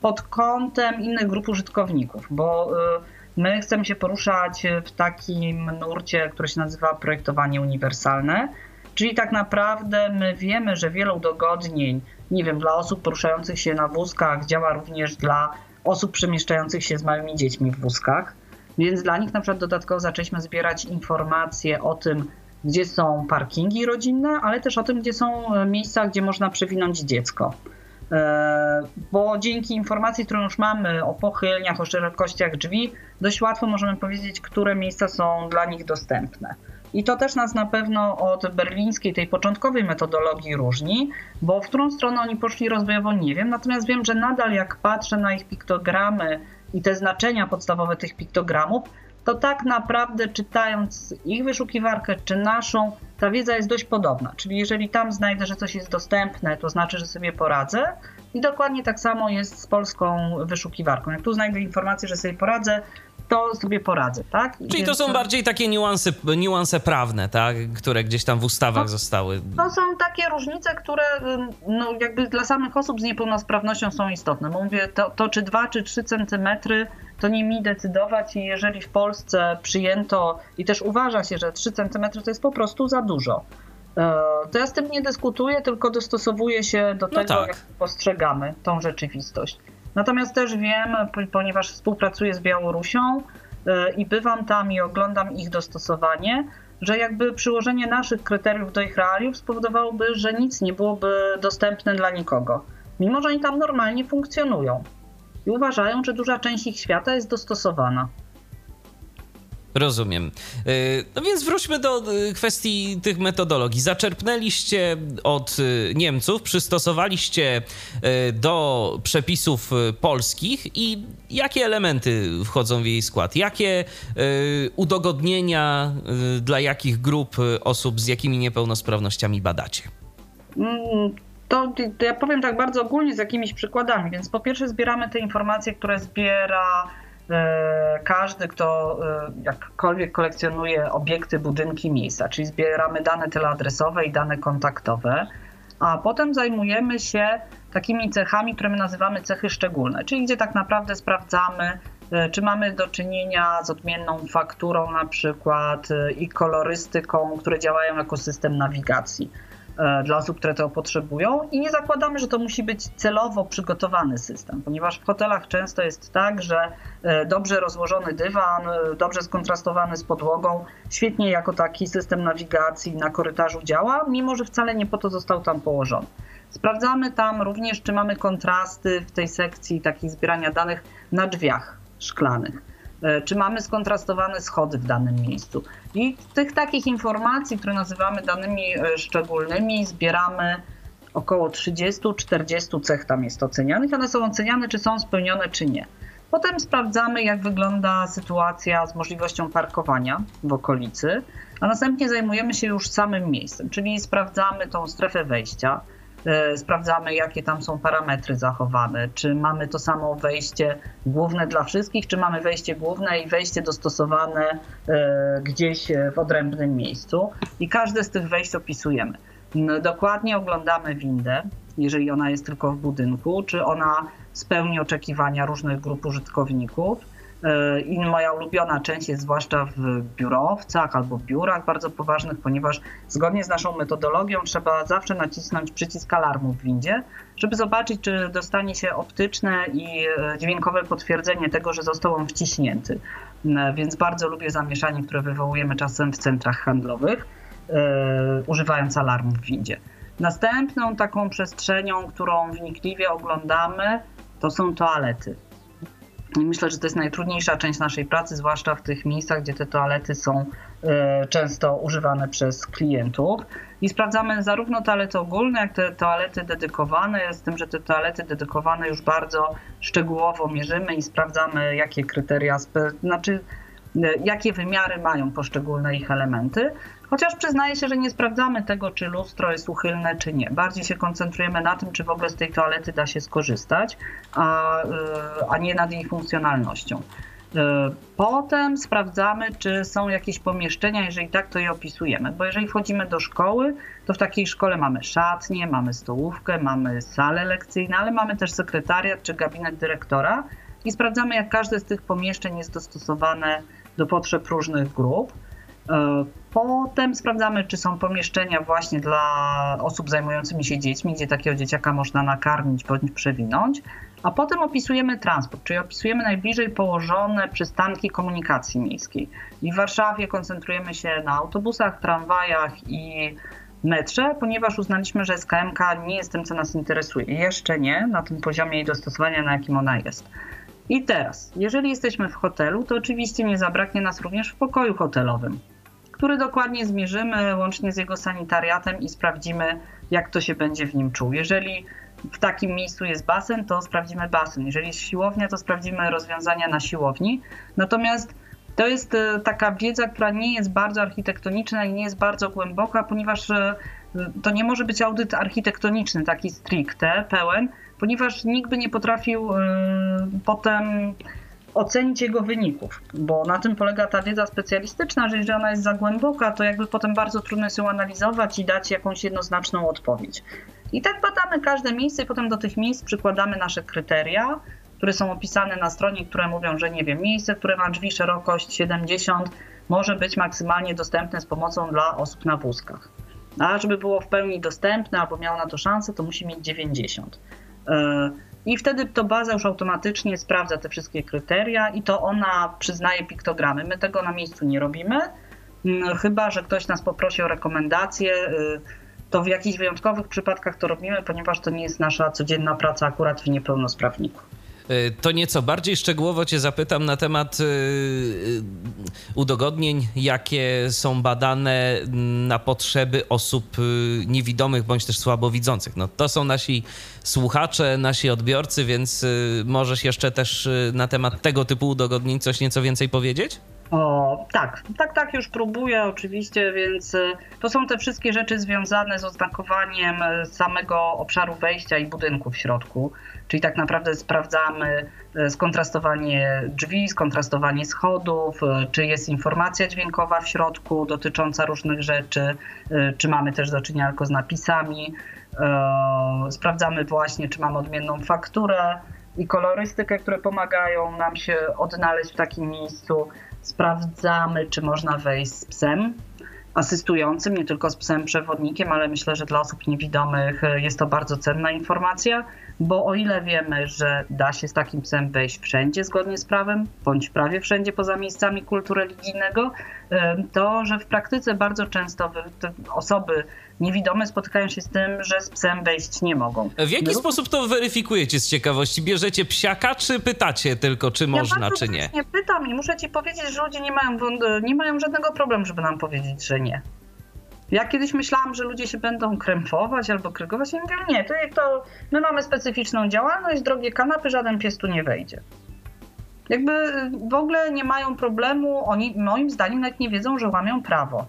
pod kątem innych grup użytkowników, bo e, my chcemy się poruszać w takim nurcie, który się nazywa projektowanie uniwersalne, czyli tak naprawdę my wiemy, że wiele udogodnień, nie wiem, dla osób poruszających się na wózkach działa również dla osób przemieszczających się z małymi dziećmi w wózkach. Więc dla nich na przykład dodatkowo zaczęliśmy zbierać informacje o tym, gdzie są parkingi rodzinne, ale też o tym, gdzie są e, miejsca, gdzie można przewinąć dziecko. E, bo dzięki informacji, którą już mamy o pochylniach, o szerokościach drzwi, dość łatwo możemy powiedzieć, które miejsca są dla nich dostępne. I to też nas na pewno od berlińskiej, tej początkowej metodologii różni, bo w którą stronę oni poszli rozwojowo nie wiem, natomiast wiem, że nadal jak patrzę na ich piktogramy i te znaczenia podstawowe tych piktogramów, to tak naprawdę czytając ich wyszukiwarkę czy naszą, ta wiedza jest dość podobna. Czyli jeżeli tam znajdę, że coś jest dostępne, to znaczy, że sobie poradzę. I dokładnie tak samo jest z polską wyszukiwarką. Jak tu znajdę informację, że sobie poradzę, to sobie poradzę, tak? Czyli Więc... to są bardziej takie niuanse, niuanse prawne, tak? Które gdzieś tam w ustawach no, zostały. To są takie różnice, które no, jakby dla samych osób z niepełnosprawnością są istotne. Bo mówię, to, to czy 2 czy 3 centymetry, to nie mi decydować i jeżeli w Polsce przyjęto i też uważa się, że 3 centymetry to jest po prostu za dużo, e, to ja z tym nie dyskutuję, tylko dostosowuję się do no tego, tak. jak postrzegamy tą rzeczywistość. Natomiast też wiem, ponieważ współpracuję z Białorusią e, i bywam tam i oglądam ich dostosowanie, że jakby przyłożenie naszych kryteriów do ich realiów spowodowałoby, że nic nie byłoby dostępne dla nikogo, mimo że oni tam normalnie funkcjonują i uważają, że duża część ich świata jest dostosowana. Rozumiem. E, no więc wróćmy do e, kwestii tych metodologii. Zaczerpnęliście od e, Niemców, przystosowaliście do przepisów polskich i jakie elementy wchodzą w jej skład? Jakie udogodnienia dla jakich grup osób z jakimi niepełnosprawnościami badacie? Mm, to, ja powiem tak bardzo ogólnie z jakimiś przykładami. Więc po pierwsze zbieramy te informacje, które zbiera każdy, kto e, jakkolwiek kolekcjonuje obiekty, budynki, miejsca, czyli zbieramy dane teleadresowe i dane kontaktowe, a potem zajmujemy się takimi cechami, które my nazywamy cechy szczególne, czyli gdzie tak naprawdę sprawdzamy, e, czy mamy do czynienia z odmienną fakturą na przykład i kolorystyką, które działają jako system nawigacji. E, dla osób, które to potrzebują i nie zakładamy, że to musi być celowo przygotowany system, ponieważ w hotelach często jest tak, że e, dobrze rozłożony dywan, e, dobrze skontrastowany z podłogą, świetnie jako taki system nawigacji na korytarzu działa, mimo że wcale nie po to został tam położony. Sprawdzamy tam również, czy mamy kontrasty w tej sekcji takich zbierania danych na drzwiach szklanych. E, czy mamy skontrastowane schody w danym miejscu. I tych takich informacji, które nazywamy danymi e, szczególnymi, zbieramy około 30-40 cech tam jest ocenianych. One są oceniane, czy są spełnione, czy nie. Potem sprawdzamy, jak wygląda sytuacja z możliwością parkowania w okolicy, a następnie zajmujemy się już samym miejscem, czyli sprawdzamy tą strefę wejścia, sprawdzamy, jakie tam są parametry zachowane, czy mamy to samo wejście główne dla wszystkich, czy mamy wejście główne i wejście dostosowane e, gdzieś w odrębnym miejscu. I każde z tych wejść opisujemy. Dokładnie oglądamy windę, jeżeli ona jest tylko w budynku, czy ona spełni oczekiwania różnych grup użytkowników. E, I moja ulubiona część jest zwłaszcza w biurowcach albo biurach bardzo poważnych, ponieważ zgodnie z naszą metodologią trzeba zawsze nacisnąć przycisk alarmu w windzie, żeby zobaczyć, czy dostanie się optyczne i e, dźwiękowe potwierdzenie tego, że został on wciśnięty. E, więc bardzo lubię zamieszanie, które wywołujemy czasem w centrach handlowych, używając alarmu w windzie. Następną taką przestrzenią, którą wnikliwie oglądamy, to są toalety. I myślę, że to jest najtrudniejsza część naszej pracy, zwłaszcza w tych miejscach, gdzie te toalety są e, często używane przez klientów. I sprawdzamy zarówno toalety ogólne, jak te toalety dedykowane, z tym, że te toalety dedykowane już bardzo szczegółowo mierzymy i sprawdzamy, jakie kryteria, znaczy e, jakie wymiary mają poszczególne ich elementy. Chociaż przyznaję się, że nie sprawdzamy tego, czy lustro jest uchylne, czy nie. Bardziej się koncentrujemy na tym, czy w ogóle z tej toalety da się skorzystać, a, y, a nie nad jej funkcjonalnością. Y, potem sprawdzamy, czy są jakieś pomieszczenia, jeżeli tak, to je opisujemy, bo jeżeli wchodzimy do szkoły, to w takiej szkole mamy szatnię, mamy stołówkę, mamy salę lekcyjną, ale mamy też sekretariat czy gabinet dyrektora i sprawdzamy, jak każde z tych pomieszczeń jest dostosowane do potrzeb różnych grup. Potem sprawdzamy, czy są pomieszczenia właśnie dla osób zajmującymi się dziećmi, gdzie takiego dzieciaka można nakarmić bądź przewinąć. A potem opisujemy transport, czyli opisujemy najbliżej położone przystanki komunikacji miejskiej. I w Warszawie koncentrujemy się na autobusach, tramwajach i metrze, ponieważ uznaliśmy, że SKMK nie jest tym, co nas interesuje. Jeszcze nie na tym poziomie jej dostosowania, na jakim ona jest. I teraz, jeżeli jesteśmy w hotelu, to oczywiście nie zabraknie nas również w pokoju hotelowym który dokładnie zmierzymy łącznie z jego sanitariatem i sprawdzimy, jak to się będzie w nim czuł. Jeżeli w takim miejscu jest basen, to sprawdzimy basen. Jeżeli jest siłownia, to sprawdzimy rozwiązania na siłowni. Natomiast to jest e, taka wiedza, która nie jest bardzo architektoniczna i nie jest bardzo głęboka, ponieważ e, to nie może być audyt architektoniczny, taki stricte, pełen, ponieważ nikt by nie potrafił e, potem ocenić jego wyników, bo na tym polega ta wiedza specjalistyczna, że jeżeli ona jest za głęboka, to jakby potem bardzo trudno jest ją analizować i dać jakąś jednoznaczną odpowiedź. I tak badamy każde miejsce i potem do tych miejsc przykładamy nasze kryteria, które są opisane na stronie, które mówią, że nie wiem, miejsce, które ma drzwi szerokość 70 może być maksymalnie dostępne z pomocą dla osób na wózkach. A żeby było w pełni dostępne albo miało na to szansę, to musi mieć 90. I wtedy to baza już automatycznie sprawdza te wszystkie kryteria i to ona przyznaje piktogramy. My tego na miejscu nie robimy, mm, chyba że ktoś nas poprosi o rekomendacje. Y, to w jakichś wyjątkowych przypadkach to robimy, ponieważ to nie jest nasza codzienna praca akurat w niepełnosprawniku. Y, to nieco bardziej szczegółowo Cię zapytam na temat y, udogodnień, jakie są badane na potrzeby osób niewidomych bądź też słabowidzących. No, to są nasi słuchacze, nasi odbiorcy, więc możesz jeszcze też na temat tego typu udogodnień coś nieco więcej powiedzieć? O, tak, tak, tak, już próbuję oczywiście, więc y, to są te wszystkie rzeczy związane z oznakowaniem samego obszaru wejścia i budynku w środku. Czyli tak naprawdę sprawdzamy skontrastowanie drzwi, skontrastowanie schodów, czy jest informacja dźwiękowa w środku dotycząca różnych rzeczy, czy mamy też do czynienia tylko z napisami. Sprawdzamy właśnie, czy mamy odmienną fakturę i kolorystykę, które pomagają nam się odnaleźć w takim miejscu. Sprawdzamy, czy można wejść z psem asystującym, nie tylko z psem przewodnikiem, ale myślę, że dla osób niewidomych jest to bardzo cenna informacja, bo o ile wiemy, że da się z takim psem wejść wszędzie zgodnie z prawem, bądź prawie wszędzie poza miejscami kultu religijnego, to że w praktyce bardzo często osoby niewidome spotykają się z tym, że z psem wejść nie mogą. W jaki no. sposób to weryfikujecie z ciekawości? Bierzecie psiaka, czy pytacie tylko, czy ja można, czy nie? Nie pytam i muszę ci powiedzieć, że ludzie nie mają, nie mają żadnego problemu, żeby nam powiedzieć, że nie. Ja kiedyś myślałam, że ludzie się będą krępować albo krygować. Ja mówię, nie, to, to my mamy specyficzną działalność, drogie kanapy, żaden pies tu nie wejdzie. Jakby w ogóle nie mają problemu, oni moim zdaniem nawet nie wiedzą, że łamią prawo.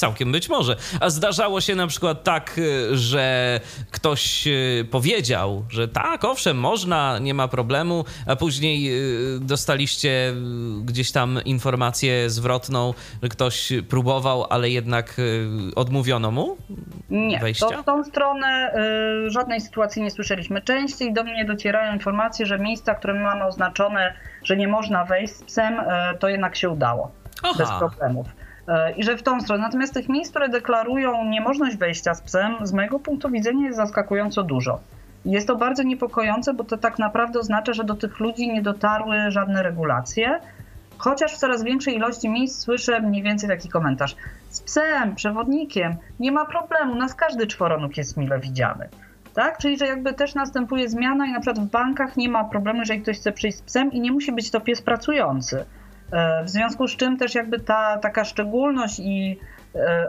Całkiem być może. A zdarzało się na przykład tak, y, że ktoś y, powiedział, że tak, owszem, można, nie ma problemu, a później y, dostaliście gdzieś tam informację zwrotną, że ktoś próbował, ale jednak odmówiono mu nie, wejścia? to w tą stronę żadnej sytuacji nie słyszeliśmy. Częściej do mnie docierają informacje, że miejsca, które mamy oznaczone, że nie można wejść z psem, to jednak się udało. Aha. Bez problemów. E, I że w tą stronę. Natomiast tych miejsc, które deklarują niemożność wejścia z psem, z mojego punktu widzenia jest zaskakująco dużo. Jest to bardzo niepokojące, bo to tak naprawdę oznacza, że do tych ludzi nie dotarły żadne regulacje. Chociaż w coraz większej ilości miejsc słyszę mniej więcej taki komentarz. Z psem, przewodnikiem, nie ma problemu, nas każdy czworonóg jest mile widziany. Tak? Czyli, że jakby też następuje zmiana i na przykład w bankach nie ma problemu, jeżeli ktoś chce przyjść z psem i nie musi być to pies pracujący. E, w związku z czym też jakby ta taka szczególność i e,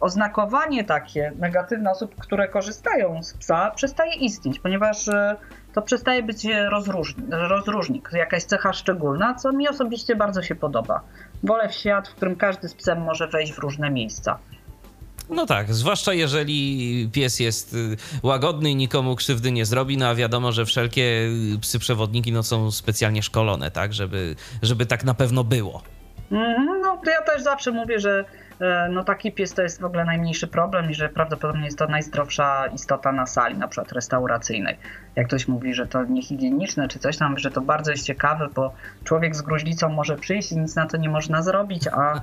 oznakowanie takie negatywne osób, które korzystają z psa, przestaje istnieć, ponieważ e, to przestaje być rozróżnik, rozróżnik, jakaś cecha szczególna, co mi osobiście bardzo się podoba. Wolę świat, w którym każdy z psem może wejść w różne miejsca. No tak, zwłaszcza jeżeli pies jest y, łagodny i nikomu krzywdy nie zrobi, no a wiadomo, że wszelkie y, psy przewodniki no, są specjalnie szkolone, tak, żeby, żeby tak na pewno było. Mhm, no to ja też zawsze mówię, że no taki pies to jest w ogóle najmniejszy problem i że prawdopodobnie jest to najzdrowsza istota na sali, na przykład restauracyjnej. Jak ktoś mówi, że to niehigieniczne czy coś tam, że to bardzo jest ciekawe, bo człowiek z gruźlicą może przyjść i nic na to nie można zrobić, a e,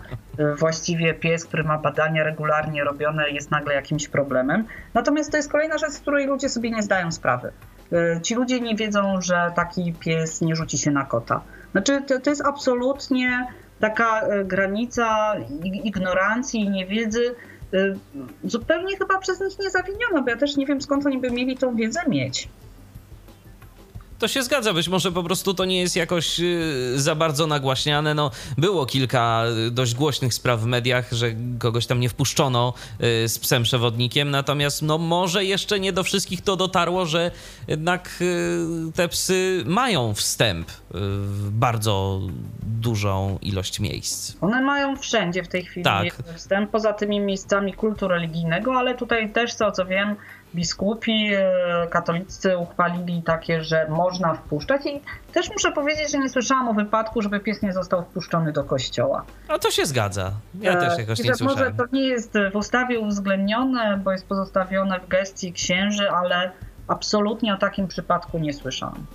właściwie pies, który ma badania regularnie robione jest nagle jakimś problemem. Natomiast to jest kolejna rzecz, z której ludzie sobie nie zdają sprawy. E, ci ludzie nie wiedzą, że taki pies nie rzuci się na kota. Znaczy, to, to jest absolutnie taka e, granica ignorancji i niewiedzy e, zupełnie chyba przez nich nie zawiniona, bo ja też nie wiem skąd oni by mieli tą wiedzę mieć to się zgadza. Być może po prostu to nie jest jakoś y, za bardzo nagłaśniane. No, było kilka y, dość głośnych spraw w mediach, że kogoś tam nie wpuszczono y, z psem przewodnikiem, natomiast no, może jeszcze nie do wszystkich to dotarło, że jednak te psy mają wstęp w bardzo dużą ilość miejsc. One mają wszędzie w tej chwili tak. wstęp, poza tymi miejscami kultu religijnego, ale tutaj też, co, co wiem, biskupi e, katolicy uchwalili takie, że można wpuszczać i też muszę powiedzieć, że nie słyszałam o wypadku, żeby pies nie został wpuszczony do kościoła. A to się zgadza. Ja też jakoś nie słyszałem. Może to nie jest w ustawie uwzględnione, bo jest pozostawione w gestii księży, ale absolutnie o takim przypadku nie słyszałam.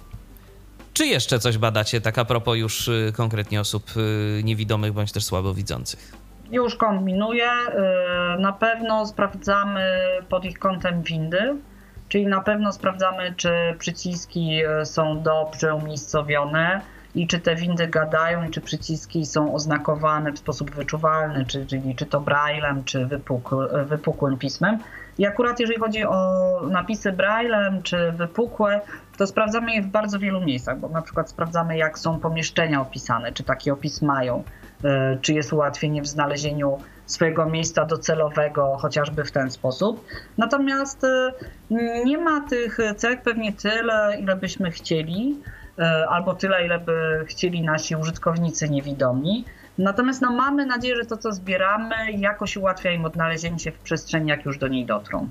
Czy jeszcze coś badacie, tak a propos już y, konkretnie osób y, niewidomych bądź też słabowidzących? Już kombinuję. Y, na pewno sprawdzamy pod ich kątem windy, czyli na pewno sprawdzamy, czy przyciski y, są dobrze umiejscowione i czy te windy gadają, i czy przyciski są oznakowane w sposób wyczuwalny, czy, czyli czy to braillem, czy wypukły, wypukłym pismem. I akurat jeżeli chodzi o napisy braillem, czy wypukłe, to sprawdzamy je w bardzo wielu miejscach, bo na przykład sprawdzamy, jak są pomieszczenia opisane, czy taki opis mają czy jest ułatwienie w znalezieniu swojego miejsca docelowego, chociażby w ten sposób. Natomiast e, nie ma tych cech pewnie tyle, ile byśmy chcieli, e, albo tyle, ile by chcieli nasi użytkownicy niewidomi. Natomiast no, mamy nadzieję, że to, co zbieramy, jakoś ułatwia im odnalezienie się w przestrzeni, jak już do niej dotrą.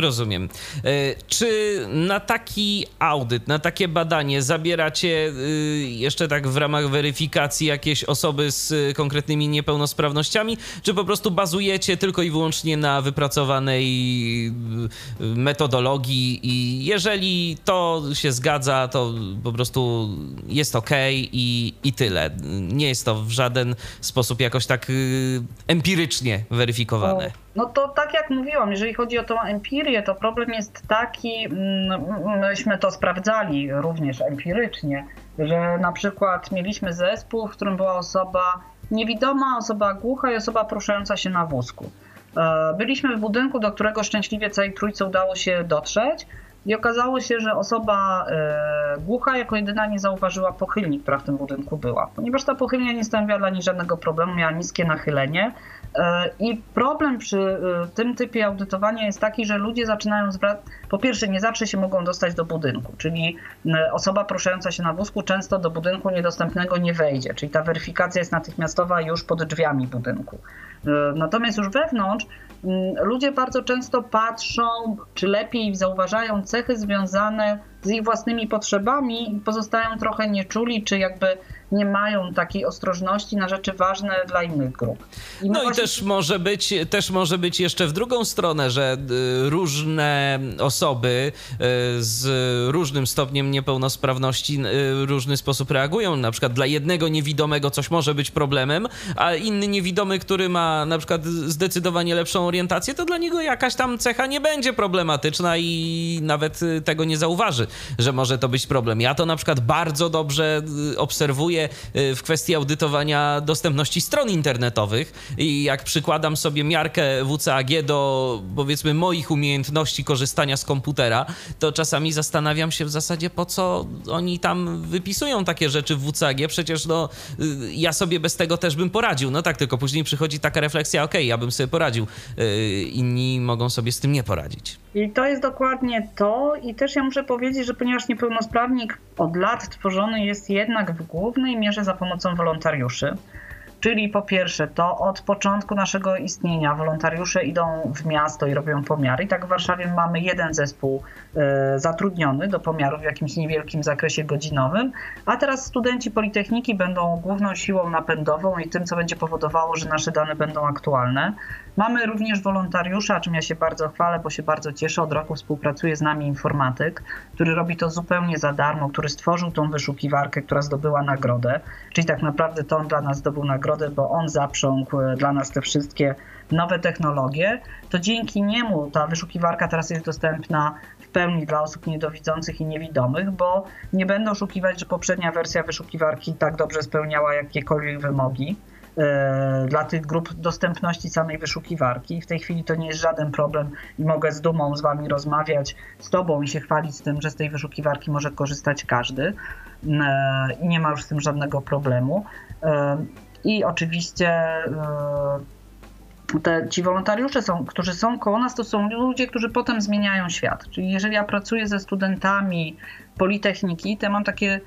Rozumiem. E, czy na taki audyt, na takie badanie zabieracie e, jeszcze tak w ramach weryfikacji jakieś osoby z e, konkretnymi niepełnosprawnościami, czy po prostu bazujecie tylko i wyłącznie na wypracowanej metodologii i jeżeli to się zgadza, to po prostu jest ok i, i tyle. Nie jest to w żaden sposób jakoś tak empirycznie weryfikowane. No to tak jak mówiłam, jeżeli chodzi o tą empirię, to problem jest taki, mm, myśmy to sprawdzali również empirycznie, że na przykład mieliśmy zespół, w którym była osoba niewidoma, osoba głucha i osoba poruszająca się na wózku. E, byliśmy w budynku, do którego szczęśliwie całej trójce udało się dotrzeć i okazało się, że osoba e, głucha jako jedyna nie zauważyła pochylni, która w tym budynku była. Ponieważ ta pochylnia nie stanowiła dla niej żadnego problemu, miała niskie nachylenie, I problem przy e, tym typie audytowania jest taki, że ludzie zaczynają zwracać, po pierwsze nie zawsze się mogą dostać do budynku, czyli osoba poruszająca się na wózku często do budynku niedostępnego nie wejdzie, czyli ta weryfikacja jest natychmiastowa już pod drzwiami budynku. E, natomiast już wewnątrz ludzie bardzo często patrzą, czy lepiej zauważają cechy związane z ich własnymi potrzebami pozostają trochę nieczuli, czy jakby nie mają takiej ostrożności na rzeczy ważne dla innych grup. I no właśnie... i też może, być, też może być jeszcze w drugą stronę, że y, różne osoby y, z różnym stopniem niepełnosprawności y, w różny sposób reagują. Na przykład dla jednego niewidomego coś może być problemem, a inny niewidomy, który ma na przykład zdecydowanie lepszą orientację, to dla niego jakaś tam cecha nie będzie problematyczna i nawet tego nie zauważy, że może to być problem. Ja to na przykład bardzo dobrze obserwuję Y, w kwestii audytowania dostępności stron internetowych i jak przykładam sobie miarkę WCAG do powiedzmy moich umiejętności korzystania z komputera, to czasami zastanawiam się w zasadzie po co oni tam wypisują takie rzeczy w WCAG, przecież no y, ja sobie bez tego też bym poradził. No tak, tylko później przychodzi taka refleksja, okay, ja bym sobie poradził, y, inni mogą sobie z tym nie poradzić. I to jest dokładnie to i też ja muszę powiedzieć, że ponieważ niepełnosprawnik od lat tworzony jest jednak w głównej mierze za pomocą wolontariuszy. Czyli po pierwsze, to od początku naszego istnienia wolontariusze idą w miasto i robią pomiary. I tak w Warszawie mamy jeden zespół e, zatrudniony do pomiarów w jakimś niewielkim zakresie godzinowym, a teraz studenci Politechniki będą główną siłą napędową i tym, co będzie powodowało, że nasze dane będą aktualne. Mamy również wolontariusza, czym ja się bardzo chwalę, bo się bardzo cieszę. Od roku współpracuje z nami informatyk, który robi to zupełnie za darmo, który stworzył tą wyszukiwarkę, która zdobyła nagrodę. Czyli tak naprawdę to on dla nas zdobył nagrodę, bo on zaprzągł e, dla nas te wszystkie nowe technologie. To dzięki niemu ta wyszukiwarka teraz jest dostępna w pełni dla osób niedowidzących i niewidomych, bo nie będę oszukiwać, że poprzednia wersja wyszukiwarki tak dobrze spełniała jakiekolwiek wymogi. E, dla tych grup dostępności samej wyszukiwarki. W tej chwili to nie jest żaden problem i mogę z dumą z Wami rozmawiać, z Tobą i się chwalić z tym, że z tej wyszukiwarki może korzystać każdy e, i nie ma już z tym żadnego problemu. E, I oczywiście te, ci wolontariusze, są, którzy są koło nas, to są ludzie, którzy potem zmieniają świat. Czyli jeżeli ja pracuję ze studentami Politechniki, to mam takie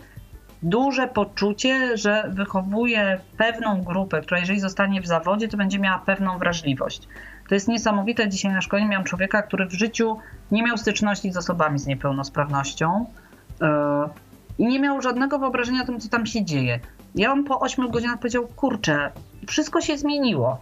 duże poczucie, że wychowuje pewną grupę, która jeżeli zostanie w zawodzie, to będzie miała pewną wrażliwość. To jest niesamowite. Dzisiaj na szkole miałam człowieka, który w życiu nie miał styczności z osobami z niepełnosprawnością yy, i nie miał żadnego wyobrażenia o tym, co tam się dzieje. Ja on po 8 godzinach powiedział: Kurczę, wszystko się zmieniło.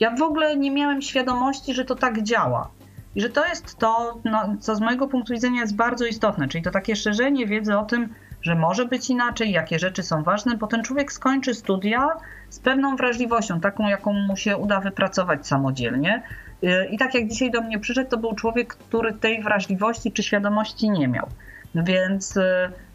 Ja w ogóle nie miałem świadomości, że to tak działa. I że to jest to, no, co z mojego punktu widzenia jest bardzo istotne, czyli to takie szerzenie wiedzy o tym, że może być inaczej, jakie rzeczy są ważne, bo ten człowiek skończy studia z pewną wrażliwością, taką, jaką mu się uda wypracować samodzielnie. I tak jak dzisiaj do mnie przyszedł, to był człowiek, który tej wrażliwości czy świadomości nie miał. Więc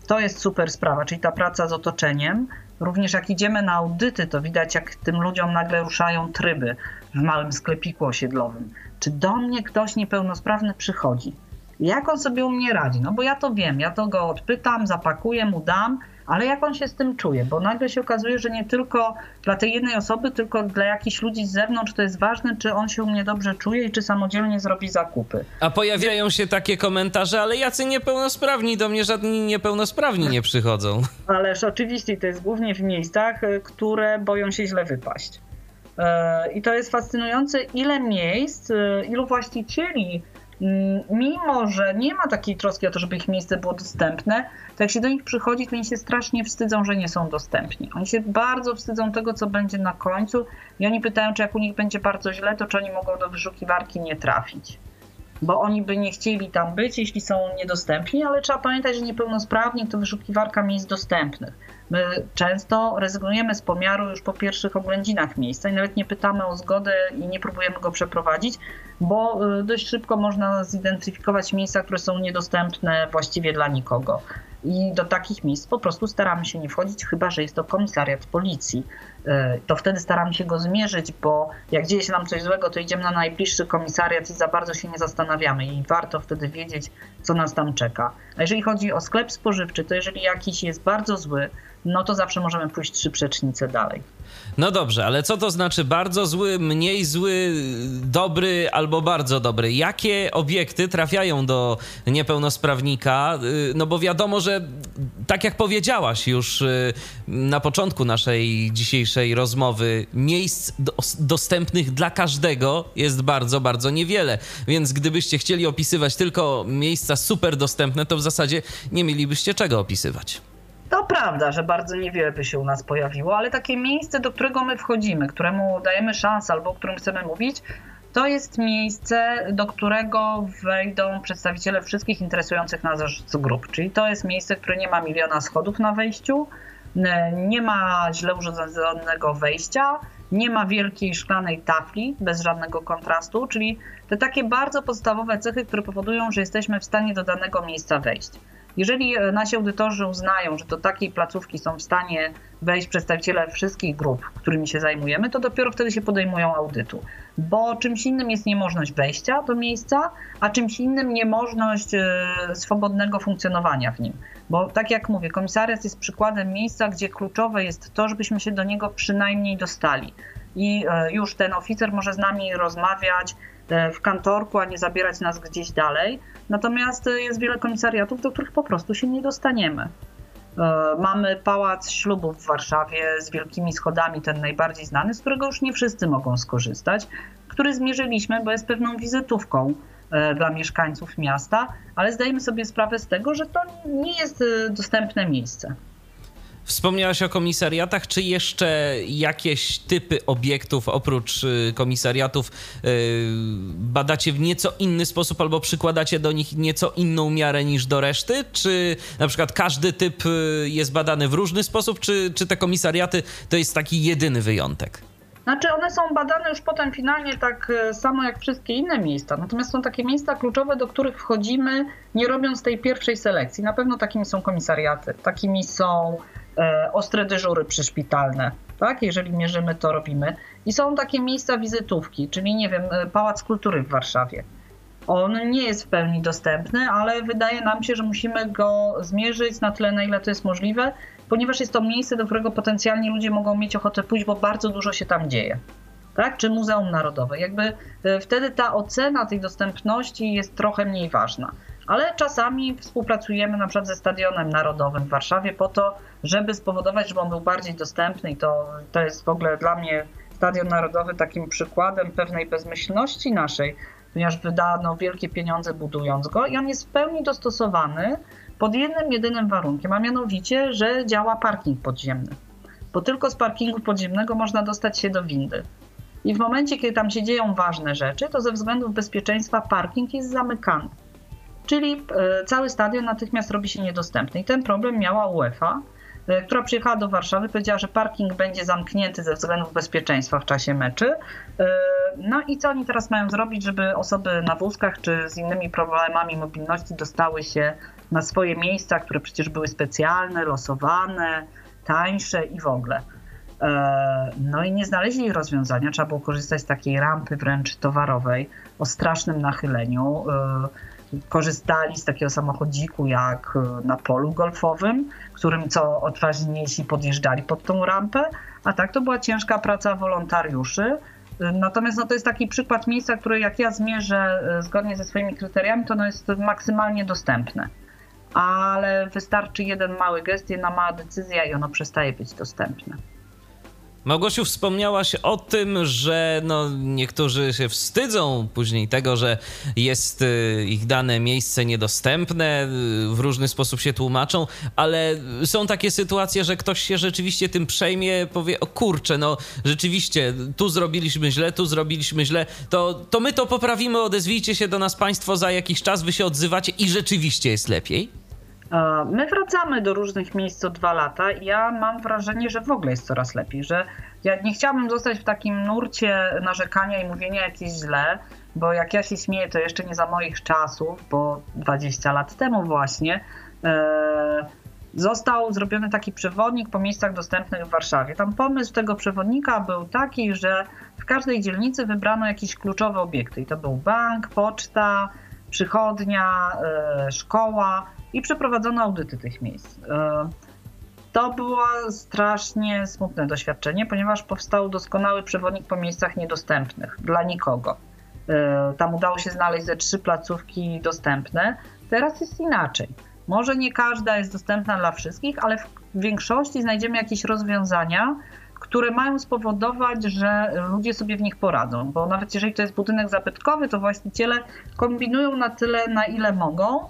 to jest super sprawa, czyli ta praca z otoczeniem. Również jak idziemy na audyty, to widać, jak tym ludziom nagle ruszają tryby w małym sklepiku osiedlowym. Czy do mnie ktoś niepełnosprawny przychodzi? Jak on sobie u mnie radzi. No bo ja to wiem, ja to go odpytam, zapakuję mu, dam, ale jak on się z tym czuje, bo nagle się okazuje, że nie tylko dla tej jednej osoby, tylko dla jakichś ludzi z zewnątrz to jest ważne, czy on się u mnie dobrze czuje i czy samodzielnie zrobi zakupy. A pojawiają się takie komentarze, ale jacy niepełnosprawni, do mnie żadni niepełnosprawni nie przychodzą. Ależ oczywiście to jest głównie w miejscach, y, które boją się źle wypaść. Y, I to jest fascynujące, ile miejsc, y, ilu właścicieli mimo że nie ma takiej troski o to, żeby ich miejsce było dostępne, to jak się do nich przychodzi, to oni się strasznie wstydzą, że nie są dostępni. Oni się bardzo wstydzą tego, co będzie na końcu i oni pytają, czy jak u nich będzie bardzo źle, to czy oni mogą do wyszukiwarki nie trafić. Bo oni by nie chcieli tam być, jeśli są niedostępni, ale trzeba pamiętać, że niepełnosprawni to wyszukiwarka miejsc dostępnych. My często rezygnujemy z pomiaru już po pierwszych oględzinach miejsca i nawet nie pytamy o zgodę i nie próbujemy go przeprowadzić, bo y, dość szybko można zidentyfikować miejsca, które są niedostępne właściwie dla nikogo. I do takich miejsc po prostu staramy się nie wchodzić, chyba że jest to komisariat policji. Y, to wtedy staramy się go zmierzyć, bo jak dzieje się nam coś złego, to idziemy na najbliższy komisariat i za bardzo się nie zastanawiamy. I warto wtedy wiedzieć, co nas tam czeka. A jeżeli chodzi o sklep spożywczy, to jeżeli jakiś jest bardzo zły, no to zawsze możemy pójść trzy przecznice dalej. No dobrze, ale co to znaczy bardzo zły, mniej zły, dobry albo bardzo dobry? Jakie obiekty trafiają do niepełnosprawnika? Y, no bo wiadomo, że tak jak powiedziałaś już y, na początku naszej dzisiejszej rozmowy, miejsc dostępnych dla każdego jest bardzo, bardzo niewiele. Więc gdybyście chcieli opisywać tylko miejsca super dostępne, to w zasadzie nie mielibyście czego opisywać. To prawda, że bardzo niewiele by się u nas pojawiło, ale takie miejsce, do którego my wchodzimy, któremu dajemy szansę albo o którym chcemy mówić, to jest miejsce, do którego wejdą przedstawiciele wszystkich interesujących nas grup. Czyli to jest miejsce, które nie ma miliona schodów na wejściu, nie ma źle urządzonego wejścia, nie ma wielkiej szklanej tafli bez żadnego kontrastu, czyli te takie bardzo podstawowe cechy, które powodują, że jesteśmy w stanie do danego miejsca wejść. Jeżeli e, nasi audytorzy uznają, że do takiej placówki są w stanie wejść przedstawiciele wszystkich grup, którymi się zajmujemy, to dopiero wtedy się podejmują audytu. Bo czymś innym jest niemożność wejścia do miejsca, a czymś innym niemożność e, swobodnego funkcjonowania w nim. Bo tak jak mówię, komisariat jest przykładem miejsca, gdzie kluczowe jest to, żebyśmy się do niego przynajmniej dostali. I e, już ten oficer może z nami rozmawiać, w kantorku, a nie zabierać nas gdzieś dalej. Natomiast e, jest wiele komisariatów, do których po prostu się nie dostaniemy. E, mamy pałac ślubów w Warszawie z wielkimi schodami, ten najbardziej znany, z którego już nie wszyscy mogą skorzystać, który zmierzyliśmy, bo jest pewną wizytówką dla mieszkańców miasta, ale zdajemy sobie sprawę z tego, że to nie jest dostępne miejsce. Wspomniałaś o komisariatach, czy jeszcze jakieś typy obiektów oprócz y, komisariatów y, badacie w nieco inny sposób albo przykładacie do nich nieco inną miarę niż do reszty? Czy na przykład każdy typ y, jest badany w różny sposób, czy, czy te komisariaty to jest taki jedyny wyjątek? Znaczy one są badane już potem finalnie tak samo jak wszystkie inne miejsca. Natomiast są takie miejsca kluczowe, do których wchodzimy nie robiąc tej pierwszej selekcji. Na pewno takimi są komisariaty, takimi są E, ostre dyżury przyszpitalne. Tak? Jeżeli mierzymy, to robimy. I są takie miejsca wizytówki, czyli nie wiem, e, Pałac Kultury w Warszawie. On nie jest w pełni dostępny, ale wydaje nam się, że musimy go zmierzyć na tyle, na ile to jest możliwe, ponieważ jest to miejsce, do którego potencjalnie ludzie mogą mieć ochotę pójść, bo bardzo dużo się tam dzieje. Tak? Czy Muzeum Narodowe. Jakby e, wtedy ta ocena tej dostępności jest trochę mniej ważna ale czasami współpracujemy na przykład ze Stadionem Narodowym w Warszawie po to, żeby spowodować, żeby on był bardziej dostępny i to, to jest w ogóle dla mnie Stadion Narodowy takim przykładem pewnej bezmyślności naszej, ponieważ wydano wielkie pieniądze budując go i on jest w pełni dostosowany pod jednym, jedynym warunkiem, a mianowicie, że działa parking podziemny. Bo tylko z parkingu podziemnego można dostać się do windy. I w momencie, kiedy tam się dzieją ważne rzeczy, to ze względów bezpieczeństwa parking jest zamykany czyli e, cały stadion natychmiast robi się niedostępny. I ten problem miała UEFA, e, która przyjechała do Warszawy, powiedziała, że parking będzie zamknięty ze względów bezpieczeństwa w czasie meczy. E, no i co oni teraz mają zrobić, żeby osoby na wózkach czy z innymi problemami mobilności dostały się na swoje miejsca, które przecież były specjalne, losowane, tańsze i w ogóle. No i nie znaleźli rozwiązania, trzeba było korzystać z takiej rampy wręcz towarowej o strasznym nachyleniu korzystali z takiego samochodziku jak e, na polu golfowym, którym co odważniejsi podjeżdżali pod tą rampę, a tak to była ciężka praca wolontariuszy. E, natomiast no, to jest taki przykład miejsca, które jak ja zmierzę e, zgodnie ze swoimi kryteriami, to ono jest maksymalnie dostępne. Ale wystarczy jeden mały gest, jedna mała decyzja i ono przestaje być dostępne. Małgosiu, wspomniałaś o tym, że no, niektórzy się wstydzą później tego, że jest y, ich dane miejsce niedostępne, y, w różny sposób się tłumaczą, ale są takie sytuacje, że ktoś się rzeczywiście tym przejmie, powie, o kurczę, no rzeczywiście, tu zrobiliśmy źle, tu zrobiliśmy źle, to, to my to poprawimy, odezwijcie się do nas państwo za jakiś czas, wy się odzywacie i rzeczywiście jest lepiej? My wracamy do różnych miejsc co dwa lata i ja mam wrażenie, że w ogóle jest coraz lepiej, że ja nie chciałabym zostać w takim nurcie narzekania i mówienia jakieś źle, bo jak ja się śmieję, to jeszcze nie za moich czasów, bo 20 lat temu właśnie, e, został zrobiony taki przewodnik po miejscach dostępnych w Warszawie. Tam pomysł tego przewodnika był taki, że w każdej dzielnicy wybrano jakieś kluczowe obiekty i to był bank, poczta, przychodnia, e, szkoła i przeprowadzono audyty tych miejsc. E, to było strasznie smutne doświadczenie, ponieważ powstał doskonały przewodnik po miejscach niedostępnych dla nikogo. E, tam udało się znaleźć ze trzy placówki dostępne. Teraz jest inaczej. Może nie każda jest dostępna dla wszystkich, ale w większości znajdziemy jakieś rozwiązania, które mają spowodować, że ludzie sobie w nich poradzą. Bo nawet jeżeli to jest budynek zabytkowy, to właściciele kombinują na tyle, na ile mogą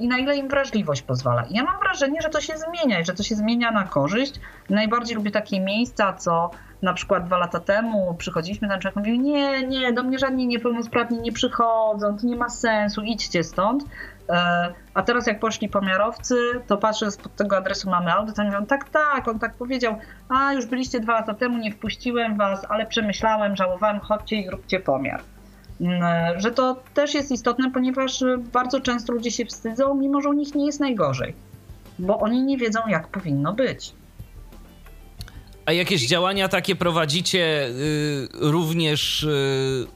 i na ile im wrażliwość pozwala. Ja mam wrażenie, że to się zmienia i że to się zmienia na korzyść. Najbardziej lubię takie miejsca, co na przykład dwa lata temu przychodziliśmy, ten człowiek mówił, nie, nie, do mnie żadni niepełnosprawni nie przychodzą, to nie ma sensu, idźcie stąd. E, a teraz jak poszli pomiarowcy, to patrzę, spod tego adresu mamy audyt, oni mówią, tak, tak, on tak powiedział, a już byliście dwa lata temu, nie wpuściłem was, ale przemyślałem, żałowałem, chodźcie i róbcie pomiar. Mm, e, że to też jest istotne, ponieważ bardzo często ludzie się wstydzą, mimo że u nich nie jest najgorzej, bo oni nie wiedzą, jak powinno być. A jakieś działania takie prowadzicie y, również y,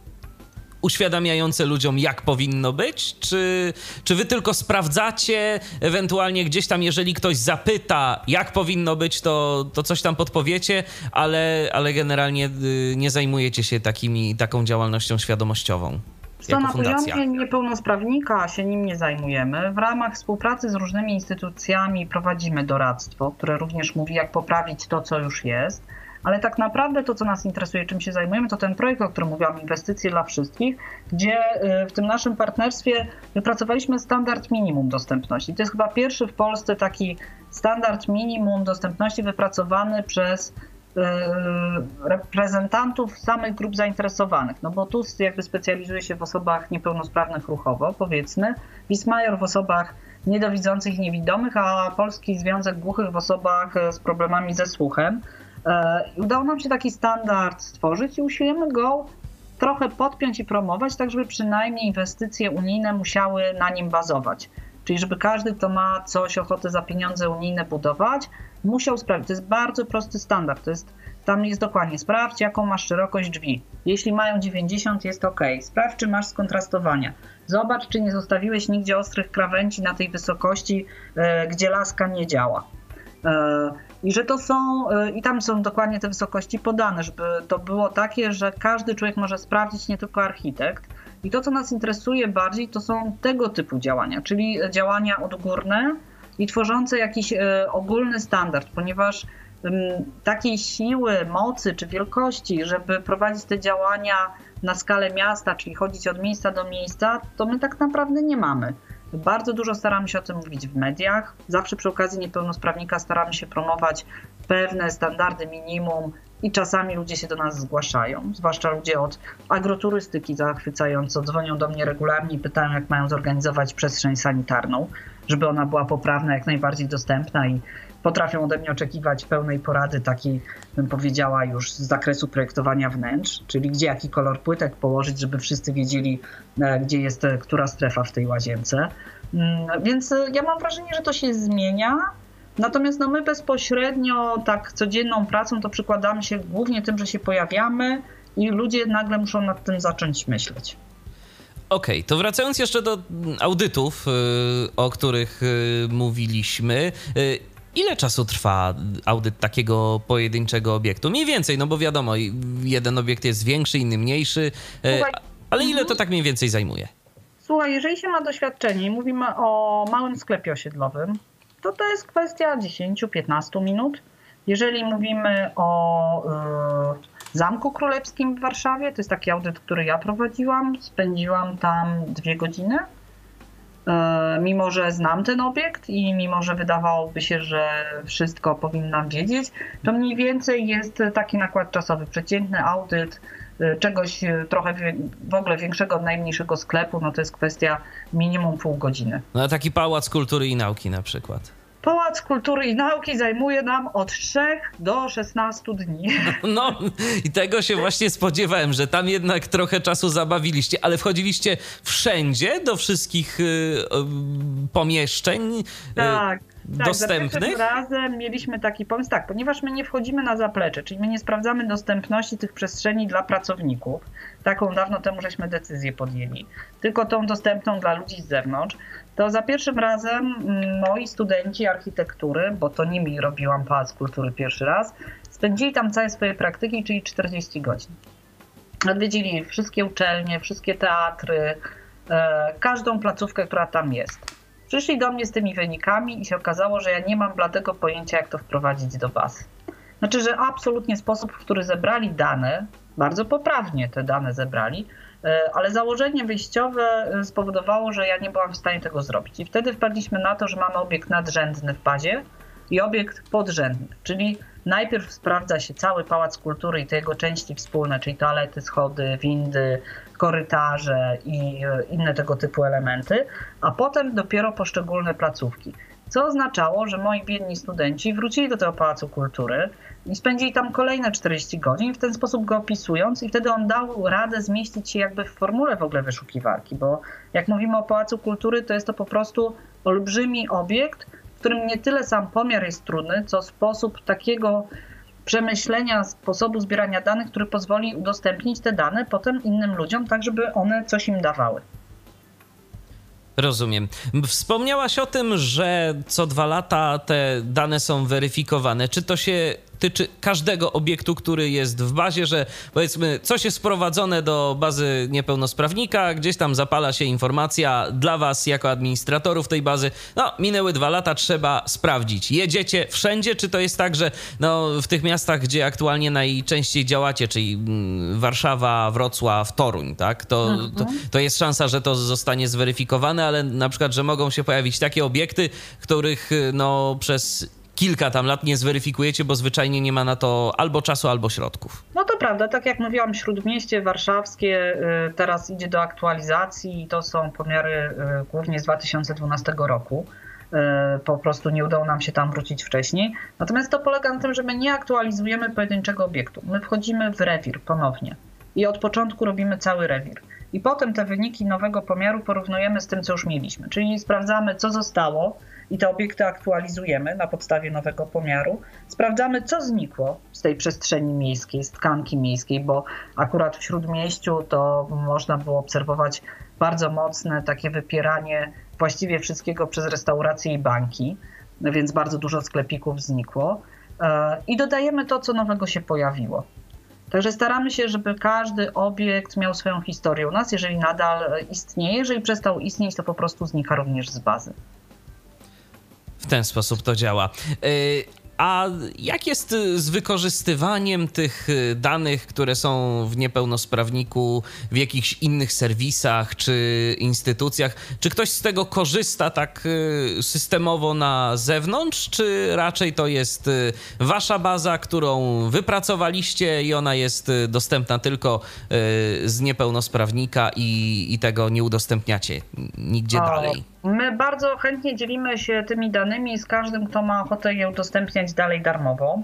uświadamiające ludziom, jak powinno być? Czy, czy wy tylko sprawdzacie, ewentualnie gdzieś tam, jeżeli ktoś zapyta, jak powinno być, to, to coś tam podpowiecie, ale, ale generalnie y, nie zajmujecie się takimi, taką działalnością świadomościową? Co na poziomie niepełnosprawnika się nim nie zajmujemy. W ramach współpracy z różnymi instytucjami prowadzimy doradztwo, które również mówi, jak poprawić to, co już jest. Ale tak naprawdę to, co nas interesuje, czym się zajmujemy, to ten projekt, o którym mówiłam, Inwestycje dla Wszystkich, gdzie y, w tym naszym partnerstwie wypracowaliśmy standard minimum dostępności. To jest chyba pierwszy w Polsce taki standard minimum dostępności wypracowany przez Y, reprezentantów samych grup zainteresowanych, no bo tu jakby specjalizuje się w osobach niepełnosprawnych ruchowo, powiedzmy, Wismajor w osobach niedowidzących i niewidomych, a Polski Związek Głuchych w osobach z problemami ze słuchem. E, udało nam się taki standard stworzyć i usiłujemy go trochę podpiąć i promować, tak żeby przynajmniej inwestycje unijne musiały na nim bazować. Czyli żeby każdy, kto ma coś ochotę za pieniądze unijne budować, musiał sprawdzić. To jest bardzo prosty standard. To jest, tam jest dokładnie sprawdź, jaką masz szerokość drzwi. Jeśli mają 90, jest ok. Sprawdź, czy masz skontrastowania. Zobacz, czy nie zostawiłeś nigdzie ostrych krawędzi na tej wysokości, e, gdzie laska nie działa. E, I że to są, e, i tam są dokładnie te wysokości podane, żeby to było takie, że każdy człowiek może sprawdzić, nie tylko architekt. I to, co nas interesuje bardziej, to są tego typu działania, czyli działania odgórne, i tworzące jakiś e, ogólny standard, ponieważ takiej siły, mocy czy wielkości, żeby prowadzić te działania na skalę miasta, czyli chodzić od miejsca do miejsca, to my tak naprawdę nie mamy. Bardzo dużo staramy się o tym mówić w mediach. Zawsze przy okazji niepełnosprawnika staramy się promować pewne standardy minimum i czasami ludzie się do nas zgłaszają, zwłaszcza ludzie od agroturystyki zachwycająco dzwonią do mnie regularnie i pytają, jak mają zorganizować przestrzeń sanitarną żeby ona była poprawna, jak najbardziej dostępna i potrafią ode mnie oczekiwać pełnej porady takiej, bym powiedziała, już z zakresu projektowania wnętrz, czyli gdzie jaki kolor płytek położyć, żeby wszyscy wiedzieli, e, gdzie jest e, która strefa w tej łazience. Mm, więc e, ja mam wrażenie, że to się zmienia. Natomiast no my bezpośrednio, tak codzienną pracą, to przykładamy się głównie tym, że się pojawiamy i ludzie nagle muszą nad tym zacząć myśleć. Okej, okay, to wracając jeszcze do audytów, y, o których y, mówiliśmy. Y, ile czasu trwa audyt takiego pojedynczego obiektu? Mniej więcej, no bo wiadomo, jeden obiekt jest większy, inny mniejszy, Słuchaj, ale ile to mhm. tak mniej więcej zajmuje? Słuchaj, jeżeli się ma doświadczenie i mówimy o małym sklepie osiedlowym, to to jest kwestia 10-15 minut. Jeżeli mówimy o Zamku Królewskim w Warszawie. To jest taki audyt, który ja prowadziłam. Spędziłam tam dwie godziny. E, mimo, że znam ten obiekt i mimo, że wydawałoby się, że wszystko powinnam wiedzieć, to mniej więcej jest taki nakład czasowy. Przeciętny audyt e, czegoś e, trochę w ogóle większego od najmniejszego sklepu, no to jest kwestia minimum pół godziny. No taki pałac kultury i nauki na przykład. Pałac Kultury i Nauki zajmuje nam od 3 do 16 dni. No i tego się właśnie spodziewałem, że tam jednak trochę czasu zabawiliście, ale wchodziliście wszędzie do wszystkich y, y, pomieszczeń. Tak. Tak, dostępnych? Za razem mieliśmy taki pomysł, tak, ponieważ my nie wchodzimy na zaplecze, czyli my nie sprawdzamy dostępności tych przestrzeni dla pracowników. Taką dawno temu żeśmy decyzję podjęli, tylko tą dostępną dla ludzi z zewnątrz. To za pierwszym razem mm, moi studenci architektury, bo to nimi robiłam Pałac Kultury pierwszy raz, spędzili tam całe swoje praktyki, czyli 40 godzin. Odwiedzili wszystkie uczelnie, wszystkie teatry, e, każdą placówkę, która tam jest. Przyszli do mnie z tymi wynikami i się okazało, że ja nie mam bladego pojęcia, jak to wprowadzić do bazy. Znaczy, że absolutnie sposób, w który zebrali dane, bardzo poprawnie te dane zebrali, e, ale założenie wyjściowe e, spowodowało, że ja nie byłam w stanie tego zrobić. I wtedy wpadliśmy na to, że mamy obiekt nadrzędny w bazie i obiekt podrzędny, czyli najpierw sprawdza się cały Pałac Kultury i te jego części wspólne, czyli toalety, schody, windy, korytarze i e, inne tego typu elementy, a potem dopiero poszczególne placówki. Co oznaczało, że moi biedni studenci wrócili do tego Pałacu Kultury i spędzili tam kolejne 40 godzin, w ten sposób go opisując, i wtedy on dał radę zmieścić się jakby w formule w ogóle wyszukiwarki, bo jak mówimy o Pałacu Kultury, to jest to po prostu olbrzymi obiekt, w którym nie tyle sam pomiar jest trudny, co sposób takiego przemyślenia sposobu zbierania danych, który pozwoli udostępnić te dane potem innym ludziom, tak żeby one coś im dawały. Rozumiem. Wspomniałaś o tym, że co dwa lata te dane są weryfikowane. Czy to się tyczy każdego obiektu, który jest w bazie, że powiedzmy coś jest wprowadzone do bazy niepełnosprawnika, gdzieś tam zapala się informacja dla was jako administratorów tej bazy, no minęły dwa lata, trzeba sprawdzić. Jedziecie wszędzie, czy to jest tak, że no, w tych miastach, gdzie aktualnie najczęściej działacie, czyli mm, Warszawa, Wrocław, Toruń, tak, to, to, mhm. to jest szansa, że to zostanie zweryfikowane, ale na przykład, że mogą się pojawić takie obiekty, których no przez kilka tam lat nie zweryfikujecie, bo zwyczajnie nie ma na to albo czasu, albo środków. No to prawda, tak jak mówiłam, śródmieście warszawskie y, teraz idzie do aktualizacji i to są pomiary y, głównie z 2012 roku. Y, po prostu nie udało nam się tam wrócić wcześniej. Natomiast to polega na tym, że my nie aktualizujemy pojedynczego obiektu. My wchodzimy w rewir ponownie i od początku robimy cały rewir. I potem te wyniki nowego pomiaru porównujemy z tym, co już mieliśmy. Czyli sprawdzamy, co zostało, i te obiekty aktualizujemy na podstawie nowego pomiaru. Sprawdzamy, co znikło z tej przestrzeni miejskiej, z tkanki miejskiej, bo akurat w śródmieściu to można było obserwować bardzo mocne takie wypieranie właściwie wszystkiego przez restauracje i banki, więc bardzo dużo sklepików znikło. E, I dodajemy to, co nowego się pojawiło. Także staramy się, żeby każdy obiekt miał swoją historię u nas, jeżeli nadal istnieje. Jeżeli przestał istnieć, to po prostu znika również z bazy. W ten sposób to działa. Y, a jak jest z wykorzystywaniem tych y, danych, które są w niepełnosprawniku, w jakichś innych serwisach czy instytucjach? Czy ktoś z tego korzysta tak y, systemowo na zewnątrz, czy raczej to jest wasza baza, którą wypracowaliście i ona jest dostępna tylko z niepełnosprawnika i, i tego nie udostępniacie nigdzie dalej? My bardzo chętnie dzielimy się tymi danymi z każdym, kto ma ochotę je udostępniać dalej darmowo.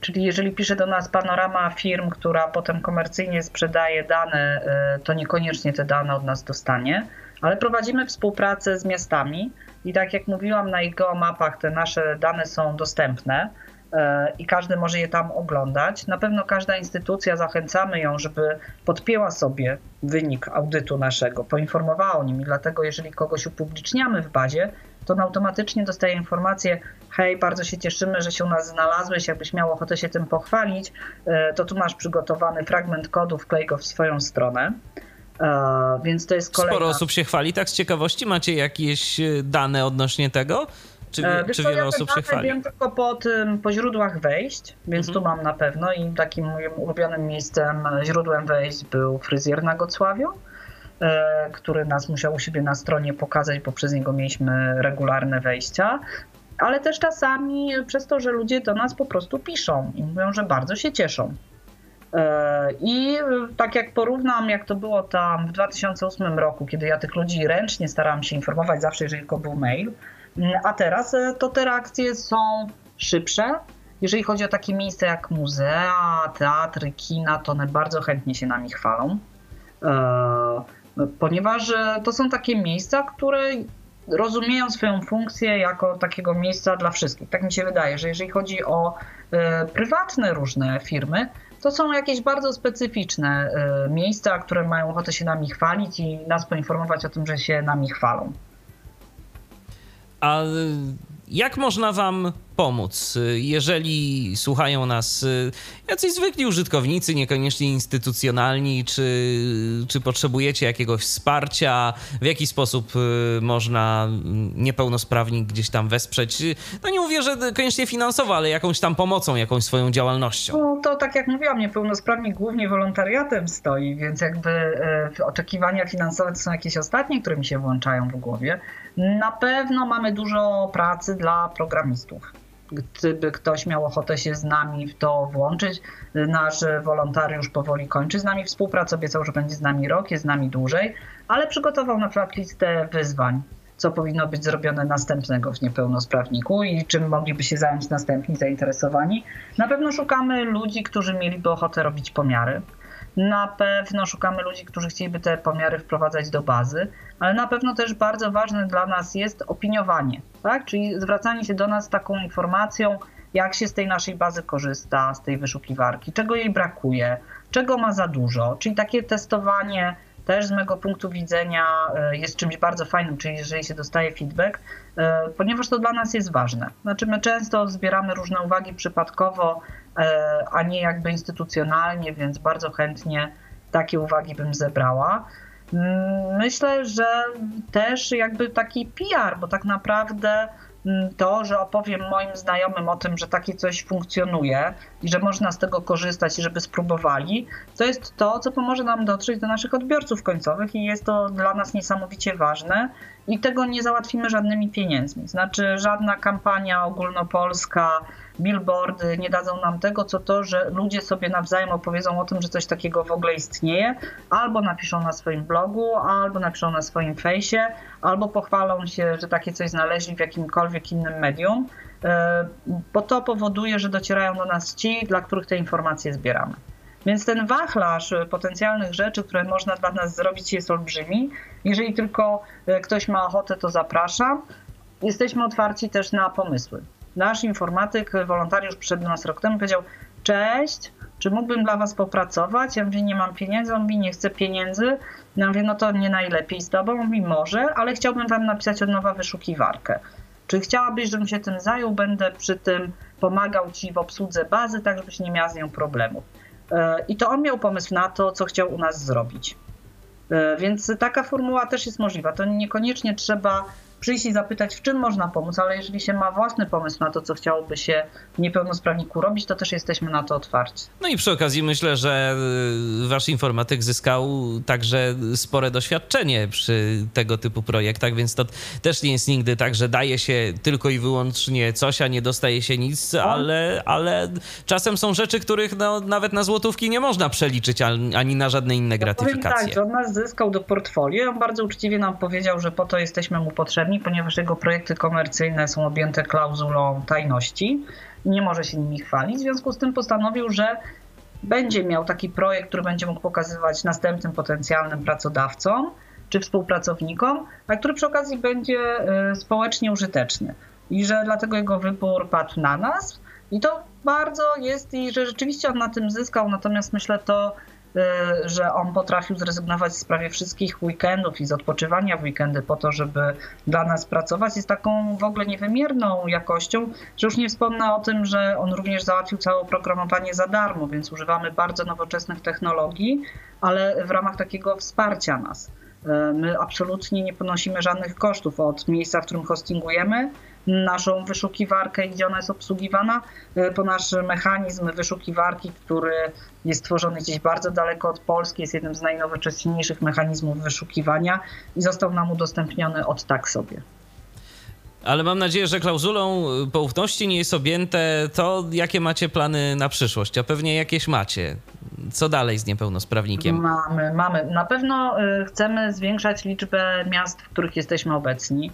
Czyli jeżeli pisze do nas panorama firm, która potem komercyjnie sprzedaje dane, y, to niekoniecznie te dane od nas dostanie, ale prowadzimy współpracę z miastami i tak jak mówiłam, na ich geomapach te nasze dane są dostępne. E, i każdy może je tam oglądać. Na pewno każda instytucja, zachęcamy ją, żeby podpięła sobie wynik audytu naszego, poinformowała o nim i dlatego jeżeli kogoś upubliczniamy w bazie, to on automatycznie dostaje informację, hej, bardzo się cieszymy, że się u nas znalazłeś, jakbyś miał ochotę się tym pochwalić, e, to tu masz przygotowany fragment kodu, wklej go w swoją stronę. E, więc to jest kolejna... Sporo osób się chwali, tak z ciekawości macie jakieś dane odnośnie tego? Czy, e, Wiesz czy wiele ja osób się chwali? Wiem tylko po, tym, po źródłach wejść, więc mhm. tu mam na pewno i takim moim ulubionym miejscem, źródłem wejść był fryzjer na Gocławiu, e, który nas musiał u siebie na stronie pokazać, bo przez niego mieliśmy regularne wejścia. Ale też czasami przez to, że ludzie do nas po prostu piszą i mówią, że bardzo się cieszą. E, I tak jak porównam, jak to było tam w 2008 roku, kiedy ja tych ludzi ręcznie starałam się informować, zawsze jeżeli tylko był mail, a teraz e, to te reakcje są szybsze. Jeżeli chodzi o takie miejsca jak muzea, teatry, kina, to one bardzo chętnie się nami chwalą, e, ponieważ e, to są takie miejsca, które rozumieją swoją funkcję jako takiego miejsca dla wszystkich. Tak mi się wydaje, że jeżeli chodzi o prywatne różne firmy, to są jakieś bardzo specyficzne miejsca, które mają ochotę się nami chwalić i nas poinformować o tym, że się nami chwalą. A jak można Wam pomóc, jeżeli słuchają nas y, jacyś zwykli użytkownicy, niekoniecznie instytucjonalni, czy, czy potrzebujecie jakiegoś wsparcia, w jaki sposób y, można niepełnosprawnik gdzieś tam wesprzeć? No nie mówię, że koniecznie finansowo, ale jakąś tam pomocą, jakąś swoją działalnością. No to tak jak mówiłam, niepełnosprawnik głównie wolontariatem stoi, więc jakby e, oczekiwania finansowe to są jakieś ostatnie, które mi się włączają w głowie. Na pewno mamy dużo pracy dla programistów. Gdyby ktoś miał ochotę się z nami w to włączyć, nasz wolontariusz powoli kończy z nami współpracę, obiecał, że będzie z nami rok, jest z nami dłużej, ale przygotował na przykład listę wyzwań, co powinno być zrobione następnego w niepełnosprawniku i czym mogliby się zająć następni zainteresowani. Na pewno szukamy ludzi, którzy mieliby ochotę robić pomiary. Na pewno szukamy ludzi, którzy chcieliby te pomiary wprowadzać do bazy, ale na pewno też bardzo ważne dla nas jest opiniowanie, tak? czyli zwracanie się do nas taką informacją, jak się z tej naszej bazy korzysta, z tej wyszukiwarki, czego jej brakuje, czego ma za dużo, czyli takie testowanie też z mojego punktu widzenia e, jest czymś bardzo fajnym, czyli jeżeli się dostaje feedback, e, ponieważ to dla nas jest ważne. Znaczy my często zbieramy różne uwagi przypadkowo, e, a nie jakby instytucjonalnie, więc bardzo chętnie takie uwagi bym zebrała. Mm, myślę, że też jakby taki PR, bo tak naprawdę to, że opowiem moim znajomym o tym, że takie coś funkcjonuje i że można z tego korzystać i żeby spróbowali, to jest to, co pomoże nam dotrzeć do naszych odbiorców końcowych i jest to dla nas niesamowicie ważne i tego nie załatwimy żadnymi pieniędzmi. Znaczy żadna kampania ogólnopolska, billboardy nie dadzą nam tego, co to, że ludzie sobie nawzajem opowiedzą o tym, że coś takiego w ogóle istnieje, albo napiszą na swoim blogu, albo napiszą na swoim fejsie, albo pochwalą się, że takie coś znaleźli w jakimkolwiek innym medium, e, bo to powoduje, że docierają do nas ci, dla których te informacje zbieramy. Więc ten wachlarz potencjalnych rzeczy, które można dla nas zrobić, jest olbrzymi. Jeżeli tylko e, ktoś ma ochotę, to zapraszam. Jesteśmy otwarci też na pomysły nasz informatyk, wolontariusz przed nas rok temu powiedział, cześć, czy mógłbym dla was popracować? Ja mówię, nie mam pieniędzy, on mówi, nie chcę pieniędzy. Ja mówię, no to nie najlepiej z tobą. On mówi, może, ale chciałbym wam napisać od nowa wyszukiwarkę. Czy chciałabyś, żebym się tym zajął? Będę przy tym pomagał ci w obsłudze bazy, tak żebyś nie miała z nią problemów. E, I to on miał pomysł na to, co chciał u nas zrobić. E, więc taka formuła też jest możliwa. To niekoniecznie trzeba przyjść i zapytać, w czym można pomóc, ale jeżeli się ma własny pomysł na to, co chciałoby się niepełnosprawniku robić, to też jesteśmy na to otwarci. No i przy okazji myślę, że y, wasz informatyk zyskał także spore doświadczenie przy tego typu projektach, więc to też nie jest nigdy tak, że daje się tylko i wyłącznie coś, a nie dostaje się nic, ale, ale czasem są rzeczy, których no, nawet na złotówki nie można przeliczyć, ani na żadne inne gratyfikacje. Ja powiem tak, że on nas zyskał do portfolio. On bardzo uczciwie nam powiedział, że po to jesteśmy mu potrzebni ponieważ jego projekty komercyjne są objęte klauzulą tajności nie może się nimi chwalić. W związku z tym postanowił, że będzie miał taki projekt, który będzie mógł pokazywać następnym potencjalnym pracodawcom czy współpracownikom, a który przy okazji będzie y, społecznie użyteczny. I że dlatego jego wybór padł na nas. I to bardzo jest, i że rzeczywiście on na tym zyskał, natomiast myślę to że on potrafił zrezygnować z prawie wszystkich weekendów i z odpoczywania w weekendy po to, żeby dla nas pracować, jest taką w ogóle niewymierną jakością, że już nie wspomnę o tym, że on również załatwił całe oprogramowanie za darmo, więc używamy bardzo nowoczesnych technologii, ale w ramach takiego wsparcia nas. Y, my absolutnie nie ponosimy żadnych kosztów od miejsca, w którym hostingujemy, naszą wyszukiwarkę i gdzie ona jest obsługiwana, e, po nasz mechanizm wyszukiwarki, który jest tworzony gdzieś bardzo daleko od Polski, jest jednym z najnowocześniejszych mechanizmów wyszukiwania i został nam udostępniony od tak sobie. Ale mam nadzieję, że klauzulą poufności nie jest objęte to, jakie macie plany na przyszłość, a pewnie jakieś macie. Co dalej z niepełnosprawnikiem? Mamy, mamy. Na pewno e, chcemy zwiększać liczbę miast, w których jesteśmy obecni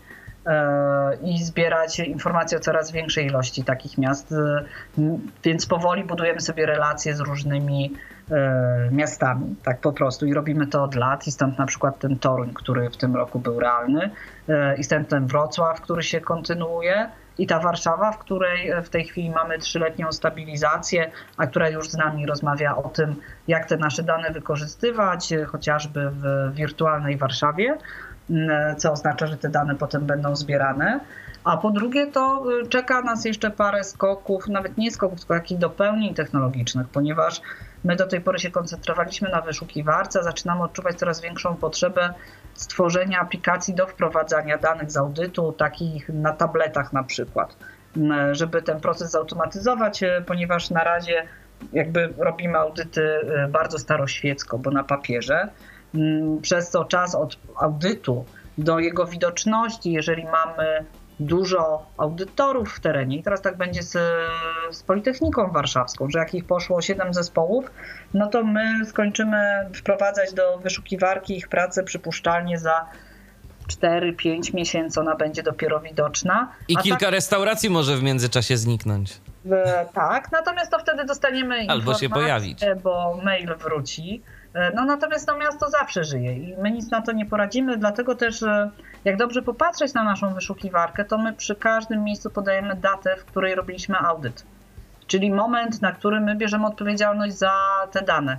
i zbierać informacje o coraz większej ilości takich miast. Więc powoli budujemy sobie relacje z różnymi miastami, tak po prostu. I robimy to od lat i stąd na przykład ten Toruń, który w tym roku był realny i stąd ten Wrocław, który się kontynuuje i ta Warszawa, w której w tej chwili mamy trzyletnią stabilizację, a która już z nami rozmawia o tym, jak te nasze dane wykorzystywać, chociażby w wirtualnej Warszawie, co oznacza, że te dane potem będą zbierane. A po drugie, to czeka nas jeszcze parę skoków, nawet nie skoków, tylko jakichś dopełnień technologicznych, ponieważ my do tej pory się koncentrowaliśmy na wyszukiwarce, zaczynamy odczuwać coraz większą potrzebę stworzenia aplikacji do wprowadzania danych z audytu, takich na tabletach na przykład, żeby ten proces zautomatyzować, ponieważ na razie jakby robimy audyty bardzo staroświecko, bo na papierze, przez co czas od audytu do jego widoczności, jeżeli mamy dużo audytorów w terenie i teraz tak będzie z, z Politechniką Warszawską, że jak ich poszło 7 zespołów, no to my skończymy wprowadzać do wyszukiwarki ich pracę przypuszczalnie za 4-5 miesięcy ona będzie dopiero widoczna. I kilka tak, restauracji może w międzyczasie zniknąć. tak, natomiast to wtedy dostaniemy Albo się pojawić. bo mail wróci. No natomiast to miasto zawsze żyje i my nic na to nie poradzimy, dlatego też jak dobrze popatrzeć na naszą wyszukiwarkę, to my przy każdym miejscu podajemy datę, w której robiliśmy audyt. Czyli moment, na którym my bierzemy odpowiedzialność za te dane.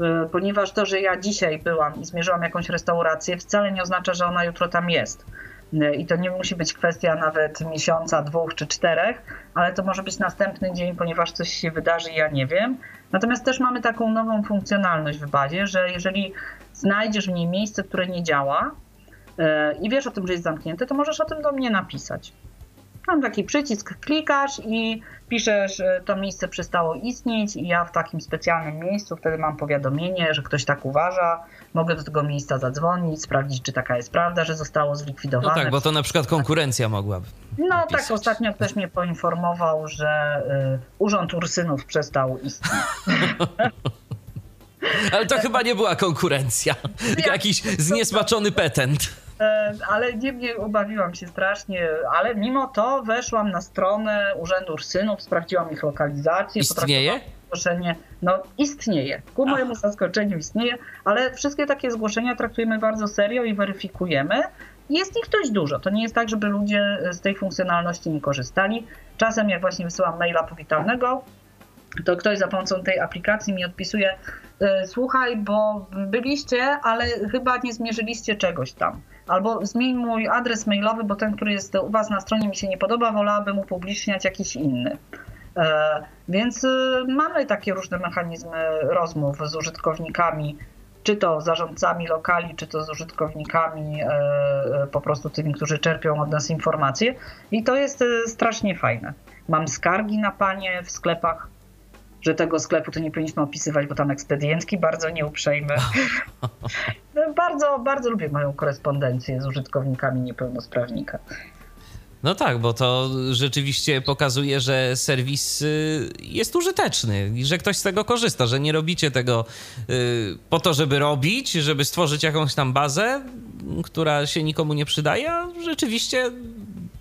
Y, ponieważ to, że ja dzisiaj byłam i zmierzyłam jakąś restaurację, wcale nie oznacza, że ona jutro tam jest. Y, I to nie musi być kwestia nawet miesiąca, dwóch czy czterech, ale to może być następny dzień, ponieważ coś się wydarzy, ja nie wiem. Natomiast też mamy taką nową funkcjonalność w bazie, że jeżeli znajdziesz w niej miejsce, które nie działa, E, i wiesz o tym, że jest zamknięte, to możesz o tym do mnie napisać. Mam taki przycisk, klikasz i piszesz, że to miejsce przestało istnieć i ja w takim specjalnym miejscu wtedy mam powiadomienie, że ktoś tak uważa, mogę do tego miejsca zadzwonić, sprawdzić, czy taka jest prawda, że zostało zlikwidowane. No tak, bo to na przykład konkurencja mogłaby. No napisać. tak, ostatnio ktoś mnie poinformował, że y, Urząd Ursynów przestał istnieć. Ale to chyba nie była konkurencja, jakiś zniesmaczony petent. E, ale niemniej obawiłam się strasznie, ale mimo to weszłam na stronę Urzędu Ursynów, sprawdziłam ich lokalizację. Istnieje? Zgłoszenie, no istnieje, ku mojemu zaskoczeniu istnieje, ale wszystkie takie zgłoszenia traktujemy bardzo serio i weryfikujemy. Jest ich dość dużo. To nie jest tak, żeby ludzie z tej funkcjonalności nie korzystali. Czasem jak właśnie wysyłam maila powitalnego, to ktoś za pomocą tej aplikacji mi odpisuje, e, słuchaj, bo byliście, ale chyba nie zmierzyliście czegoś tam. Albo zmień mój adres mailowy, bo ten, który jest u Was na stronie mi się nie podoba, wolałabym upubliczniać jakiś inny. E, więc e, mamy takie różne mechanizmy rozmów z użytkownikami, czy to zarządcami lokali, czy to z użytkownikami, po prostu tymi, którzy czerpią od nas informacje. I to jest strasznie fajne. Mam skargi na panie w sklepach, że tego sklepu to nie powinniśmy opisywać, bo tam ekspedientki bardzo nieuprzejme. bardzo, bardzo lubię moją korespondencję z użytkownikami niepełnosprawnika. No tak, bo to rzeczywiście pokazuje, że serwis y, jest użyteczny i że ktoś z tego korzysta, że nie robicie tego y, po to, żeby robić, żeby stworzyć jakąś tam bazę, która się nikomu nie przydaje, a rzeczywiście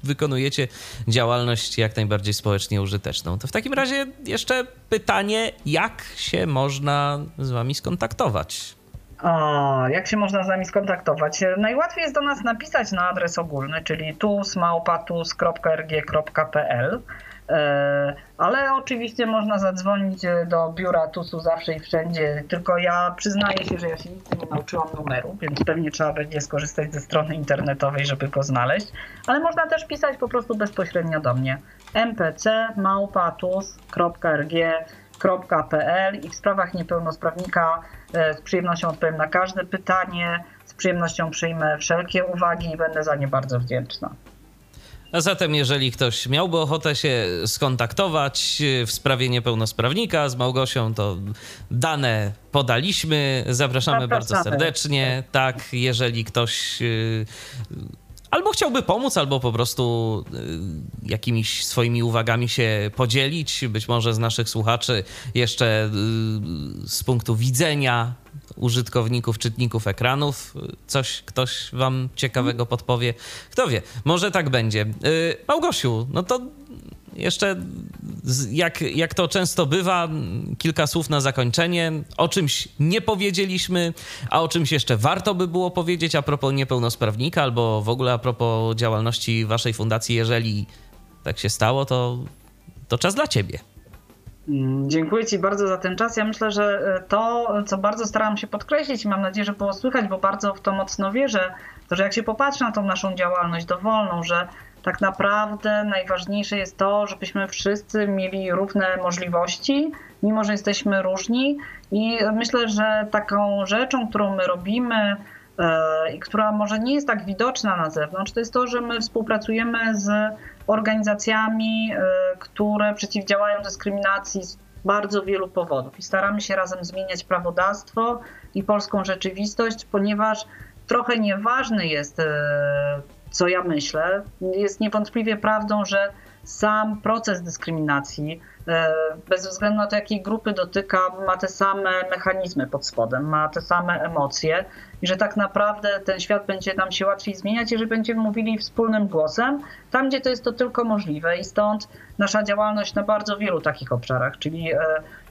wykonujecie działalność jak najbardziej społecznie użyteczną. To w takim razie jeszcze pytanie, jak się można z wami skontaktować? O, jak się można z nami skontaktować? Najłatwiej jest do nas napisać na adres ogólny, czyli tusmałpatus.rg.pl. E, ale oczywiście można zadzwonić e, do biura TUS-u zawsze i wszędzie, tylko ja przyznaję się, że ja się nigdy nie nauczyłam numeru, więc pewnie trzeba będzie skorzystać ze strony internetowej, żeby go znaleźć, ale można też pisać po prostu bezpośrednio do mnie. mpc.małpatus.rg.pl i w sprawach niepełnosprawnika e, z przyjemnością odpowiem na każde pytanie, z przyjemnością przyjmę wszelkie uwagi i będę za nie bardzo wdzięczna. A zatem, jeżeli ktoś miałby ochotę się skontaktować w sprawie niepełnosprawnika z Małgosią, to dane podaliśmy. Zapraszamy bardzo serdecznie. Tak, jeżeli ktoś y, albo chciałby pomóc, albo po prostu y, jakimiś swoimi uwagami się podzielić, być może z naszych słuchaczy jeszcze y, z punktu widzenia użytkowników, czytników ekranów. Coś ktoś wam ciekawego podpowie. Kto wie, może tak będzie. Y, Małgosiu, no to jeszcze jak, jak to często bywa, kilka słów na zakończenie. O czymś nie powiedzieliśmy, a o czymś jeszcze warto by było powiedzieć a propos niepełnosprawnika albo w ogóle a propos działalności waszej fundacji. Jeżeli tak się stało, to, to czas dla ciebie. Mm, dziękuję Ci bardzo za ten czas. Ja myślę, że e, to, co bardzo starałam się podkreślić mam nadzieję, że było słychać, bo bardzo w to mocno wierzę, to że jak się popatrzy na tą naszą działalność dowolną, że tak naprawdę najważniejsze jest to, żebyśmy wszyscy mieli równe możliwości, mimo że jesteśmy różni. I myślę, że taką rzeczą, którą my robimy, e, i która może nie jest tak widoczna na zewnątrz, to jest to, że my współpracujemy z organizacjami, e, które przeciwdziałają dyskryminacji z bardzo wielu powodów i staramy się razem zmieniać prawodawstwo i polską rzeczywistość, ponieważ trochę nieważny jest, e, co ja myślę. Jest niewątpliwie prawdą, że sam proces dyskryminacji, e, bez względu na to, jakiej grupy dotyka, ma te same mechanizmy pod spodem, ma te same emocje i że tak naprawdę ten świat będzie nam się łatwiej zmieniać, jeżeli będziemy mówili wspólnym głosem, tam gdzie to jest to tylko możliwe. I stąd nasza działalność na bardzo wielu takich obszarach, czyli e,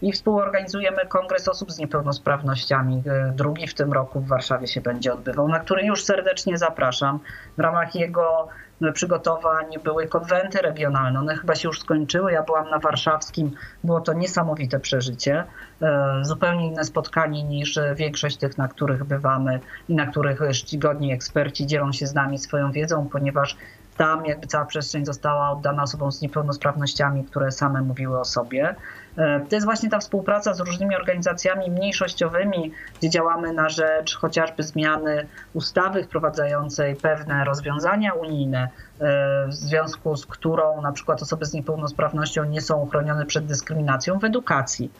i współorganizujemy Kongres Osób z Niepełnosprawnościami, e, drugi w tym roku w Warszawie się będzie odbywał, na który już serdecznie zapraszam. W ramach jego przygotowań były konwenty regionalne, one chyba się już skończyły, ja byłam na warszawskim, było to niesamowite przeżycie, e, zupełnie inne spotkanie niż większość tych, na których bywamy i na których czcigodni eksperci dzielą się z nami swoją wiedzą, ponieważ tam jakby cała przestrzeń została oddana osobom z niepełnosprawnościami, które same mówiły o sobie. E, to jest właśnie ta współpraca z różnymi organizacjami mniejszościowymi, gdzie działamy na rzecz chociażby zmiany ustawy wprowadzającej pewne rozwiązania unijne, e, w związku z którą na przykład osoby z niepełnosprawnością nie są chronione przed dyskryminacją w edukacji,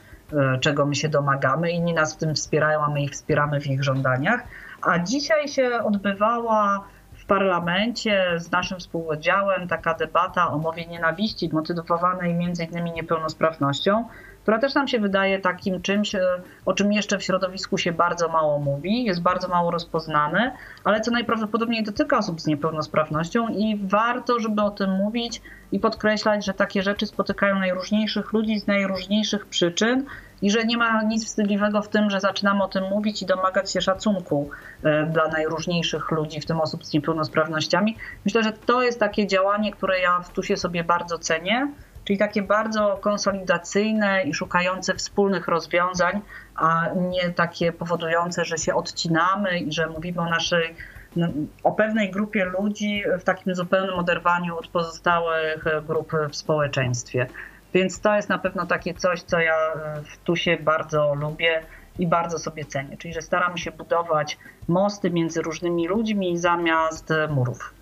czego my się domagamy. Inni nas w tym wspierają, a my ich wspieramy w ich żądaniach. A dzisiaj się odbywała w parlamencie z naszym współudziałem taka debata o mowie nienawiści motywowanej między innymi niepełnosprawnością, która też nam się wydaje takim czymś, e, o czym jeszcze w środowisku się bardzo mało mówi, jest bardzo mało rozpoznane, ale co najprawdopodobniej dotyka osób z niepełnosprawnością i warto, żeby o tym mówić i podkreślać, że takie rzeczy spotykają najróżniejszych ludzi z najróżniejszych przyczyn i że nie ma nic wstydliwego w tym, że zaczynamy o tym mówić i domagać się szacunku e, dla najróżniejszych ludzi, w tym osób z niepełnosprawnościami. Myślę, że to jest takie działanie, które ja w TUSie sobie bardzo cenię, czyli takie bardzo konsolidacyjne i szukające wspólnych rozwiązań, a nie takie powodujące, że się odcinamy i że mówimy o naszej no, o pewnej grupie ludzi w takim zupełnym oderwaniu od pozostałych grup w społeczeństwie. Więc to jest na pewno takie coś, co ja tu się bardzo lubię i bardzo sobie cenię. Czyli, że staramy się budować mosty między różnymi ludźmi zamiast murów.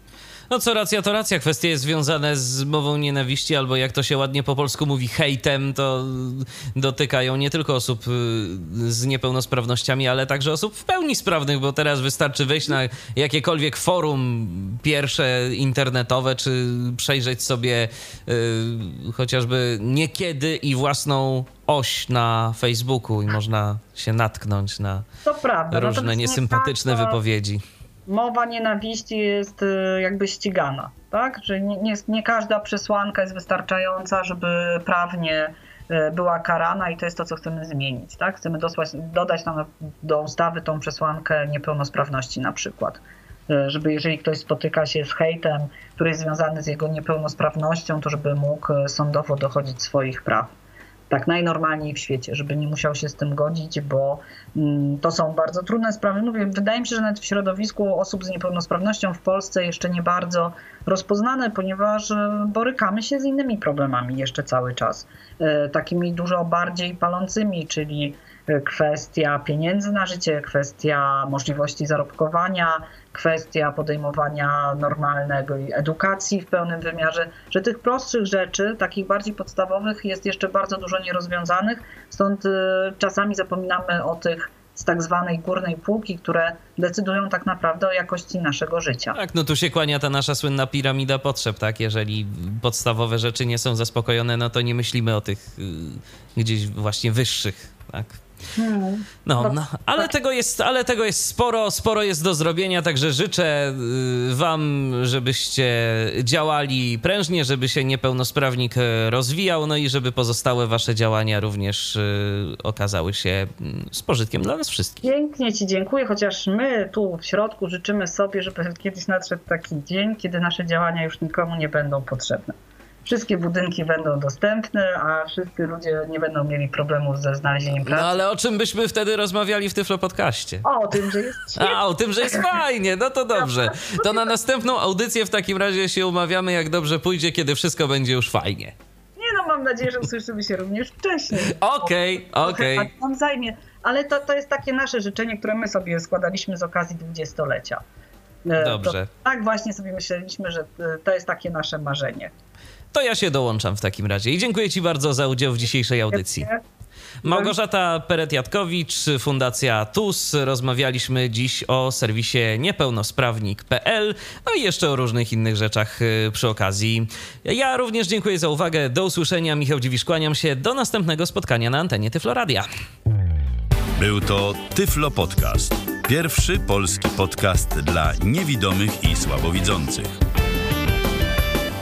No co racja, to racja. Kwestie związane z mową nienawiści, albo jak to się ładnie po polsku mówi, hejtem, to dotykają nie tylko osób y, z niepełnosprawnościami, ale także osób w pełni sprawnych, bo teraz wystarczy wejść na jakiekolwiek forum pierwsze internetowe, czy przejrzeć sobie y, chociażby niekiedy i własną oś na Facebooku i można się natknąć na różne niesympatyczne wypowiedzi mowa nienawiści jest y, jakby ścigana, tak? Że nie, nie, nie każda przesłanka jest wystarczająca, żeby prawnie y, była karana i to jest to, co chcemy zmienić, tak? Chcemy dosłać, dodać nam do ustawy tą przesłankę niepełnosprawności na przykład. Y, żeby jeżeli ktoś spotyka się z hejtem, który jest związany z jego niepełnosprawnością, to żeby mógł sądowo dochodzić swoich praw tak najnormalniej w świecie, żeby nie musiał się z tym godzić, bo mm, to są bardzo trudne sprawy. Mówię, wydaje mi się, że nawet w środowisku osób z niepełnosprawnością w Polsce jeszcze nie bardzo rozpoznane, ponieważ e, borykamy się z innymi problemami jeszcze cały czas, e, takimi dużo bardziej palącymi, czyli e, kwestia pieniędzy na życie, kwestia możliwości zarobkowania, kwestia podejmowania normalnego edukacji w pełnym wymiarze, że tych prostszych rzeczy, takich bardziej podstawowych jest jeszcze bardzo dużo nierozwiązanych, stąd y, czasami zapominamy o tych z tak zwanej górnej półki, które decydują tak naprawdę o jakości naszego życia. Tak, no tu się kłania ta nasza słynna piramida potrzeb, tak? Jeżeli podstawowe rzeczy nie są zaspokojone, no to nie myślimy o tych y, gdzieś właśnie wyższych, tak? Hmm. No, no, ale tego jest, ale tego jest sporo, sporo jest do zrobienia, także życzę y, wam, żebyście działali prężnie, żeby się niepełnosprawnik e, rozwijał, no i żeby pozostałe wasze działania również y, okazały się mm, z pożytkiem dla nas wszystkich. Pięknie Ci dziękuję, chociaż my tu w środku życzymy sobie, żeby kiedyś nadszedł taki dzień, kiedy nasze działania już nikomu nie będą potrzebne. Wszystkie budynki będą dostępne, a wszyscy ludzie nie będą mieli problemów ze znalezieniem No pracy. ale o czym byśmy wtedy rozmawiali w Tyflo Podcaście? O tym, że jest A, o tym, że jest fajnie, no to dobrze. To na następną audycję w takim razie się umawiamy, jak dobrze pójdzie, kiedy wszystko będzie już fajnie. Nie no, mam nadzieję, że usłyszymy się również wcześniej. Okej, okej. Trochę tak nam zajmie. Ale to, to jest takie nasze życzenie, które my sobie składaliśmy z okazji dwudziestolecia. E, Dobrze. To, tak właśnie sobie myśleliśmy, że e, to jest takie nasze marzenie. To ja się dołączam w takim razie i dziękuję Ci bardzo za udział w dzisiejszej audycji. Małgorzata Peret-Jatkowicz, Fundacja TUS. Rozmawialiśmy dziś o serwisie niepełnosprawnik.pl, no i jeszcze o różnych innych rzeczach y, przy okazji. Ja również dziękuję za uwagę. Do usłyszenia. Michał Dziwisz, kłaniam się. Do następnego spotkania na antenie Tyfloradia. Był to Tyflo Podcast. Pierwszy polski podcast dla niewidomych i słabowidzących.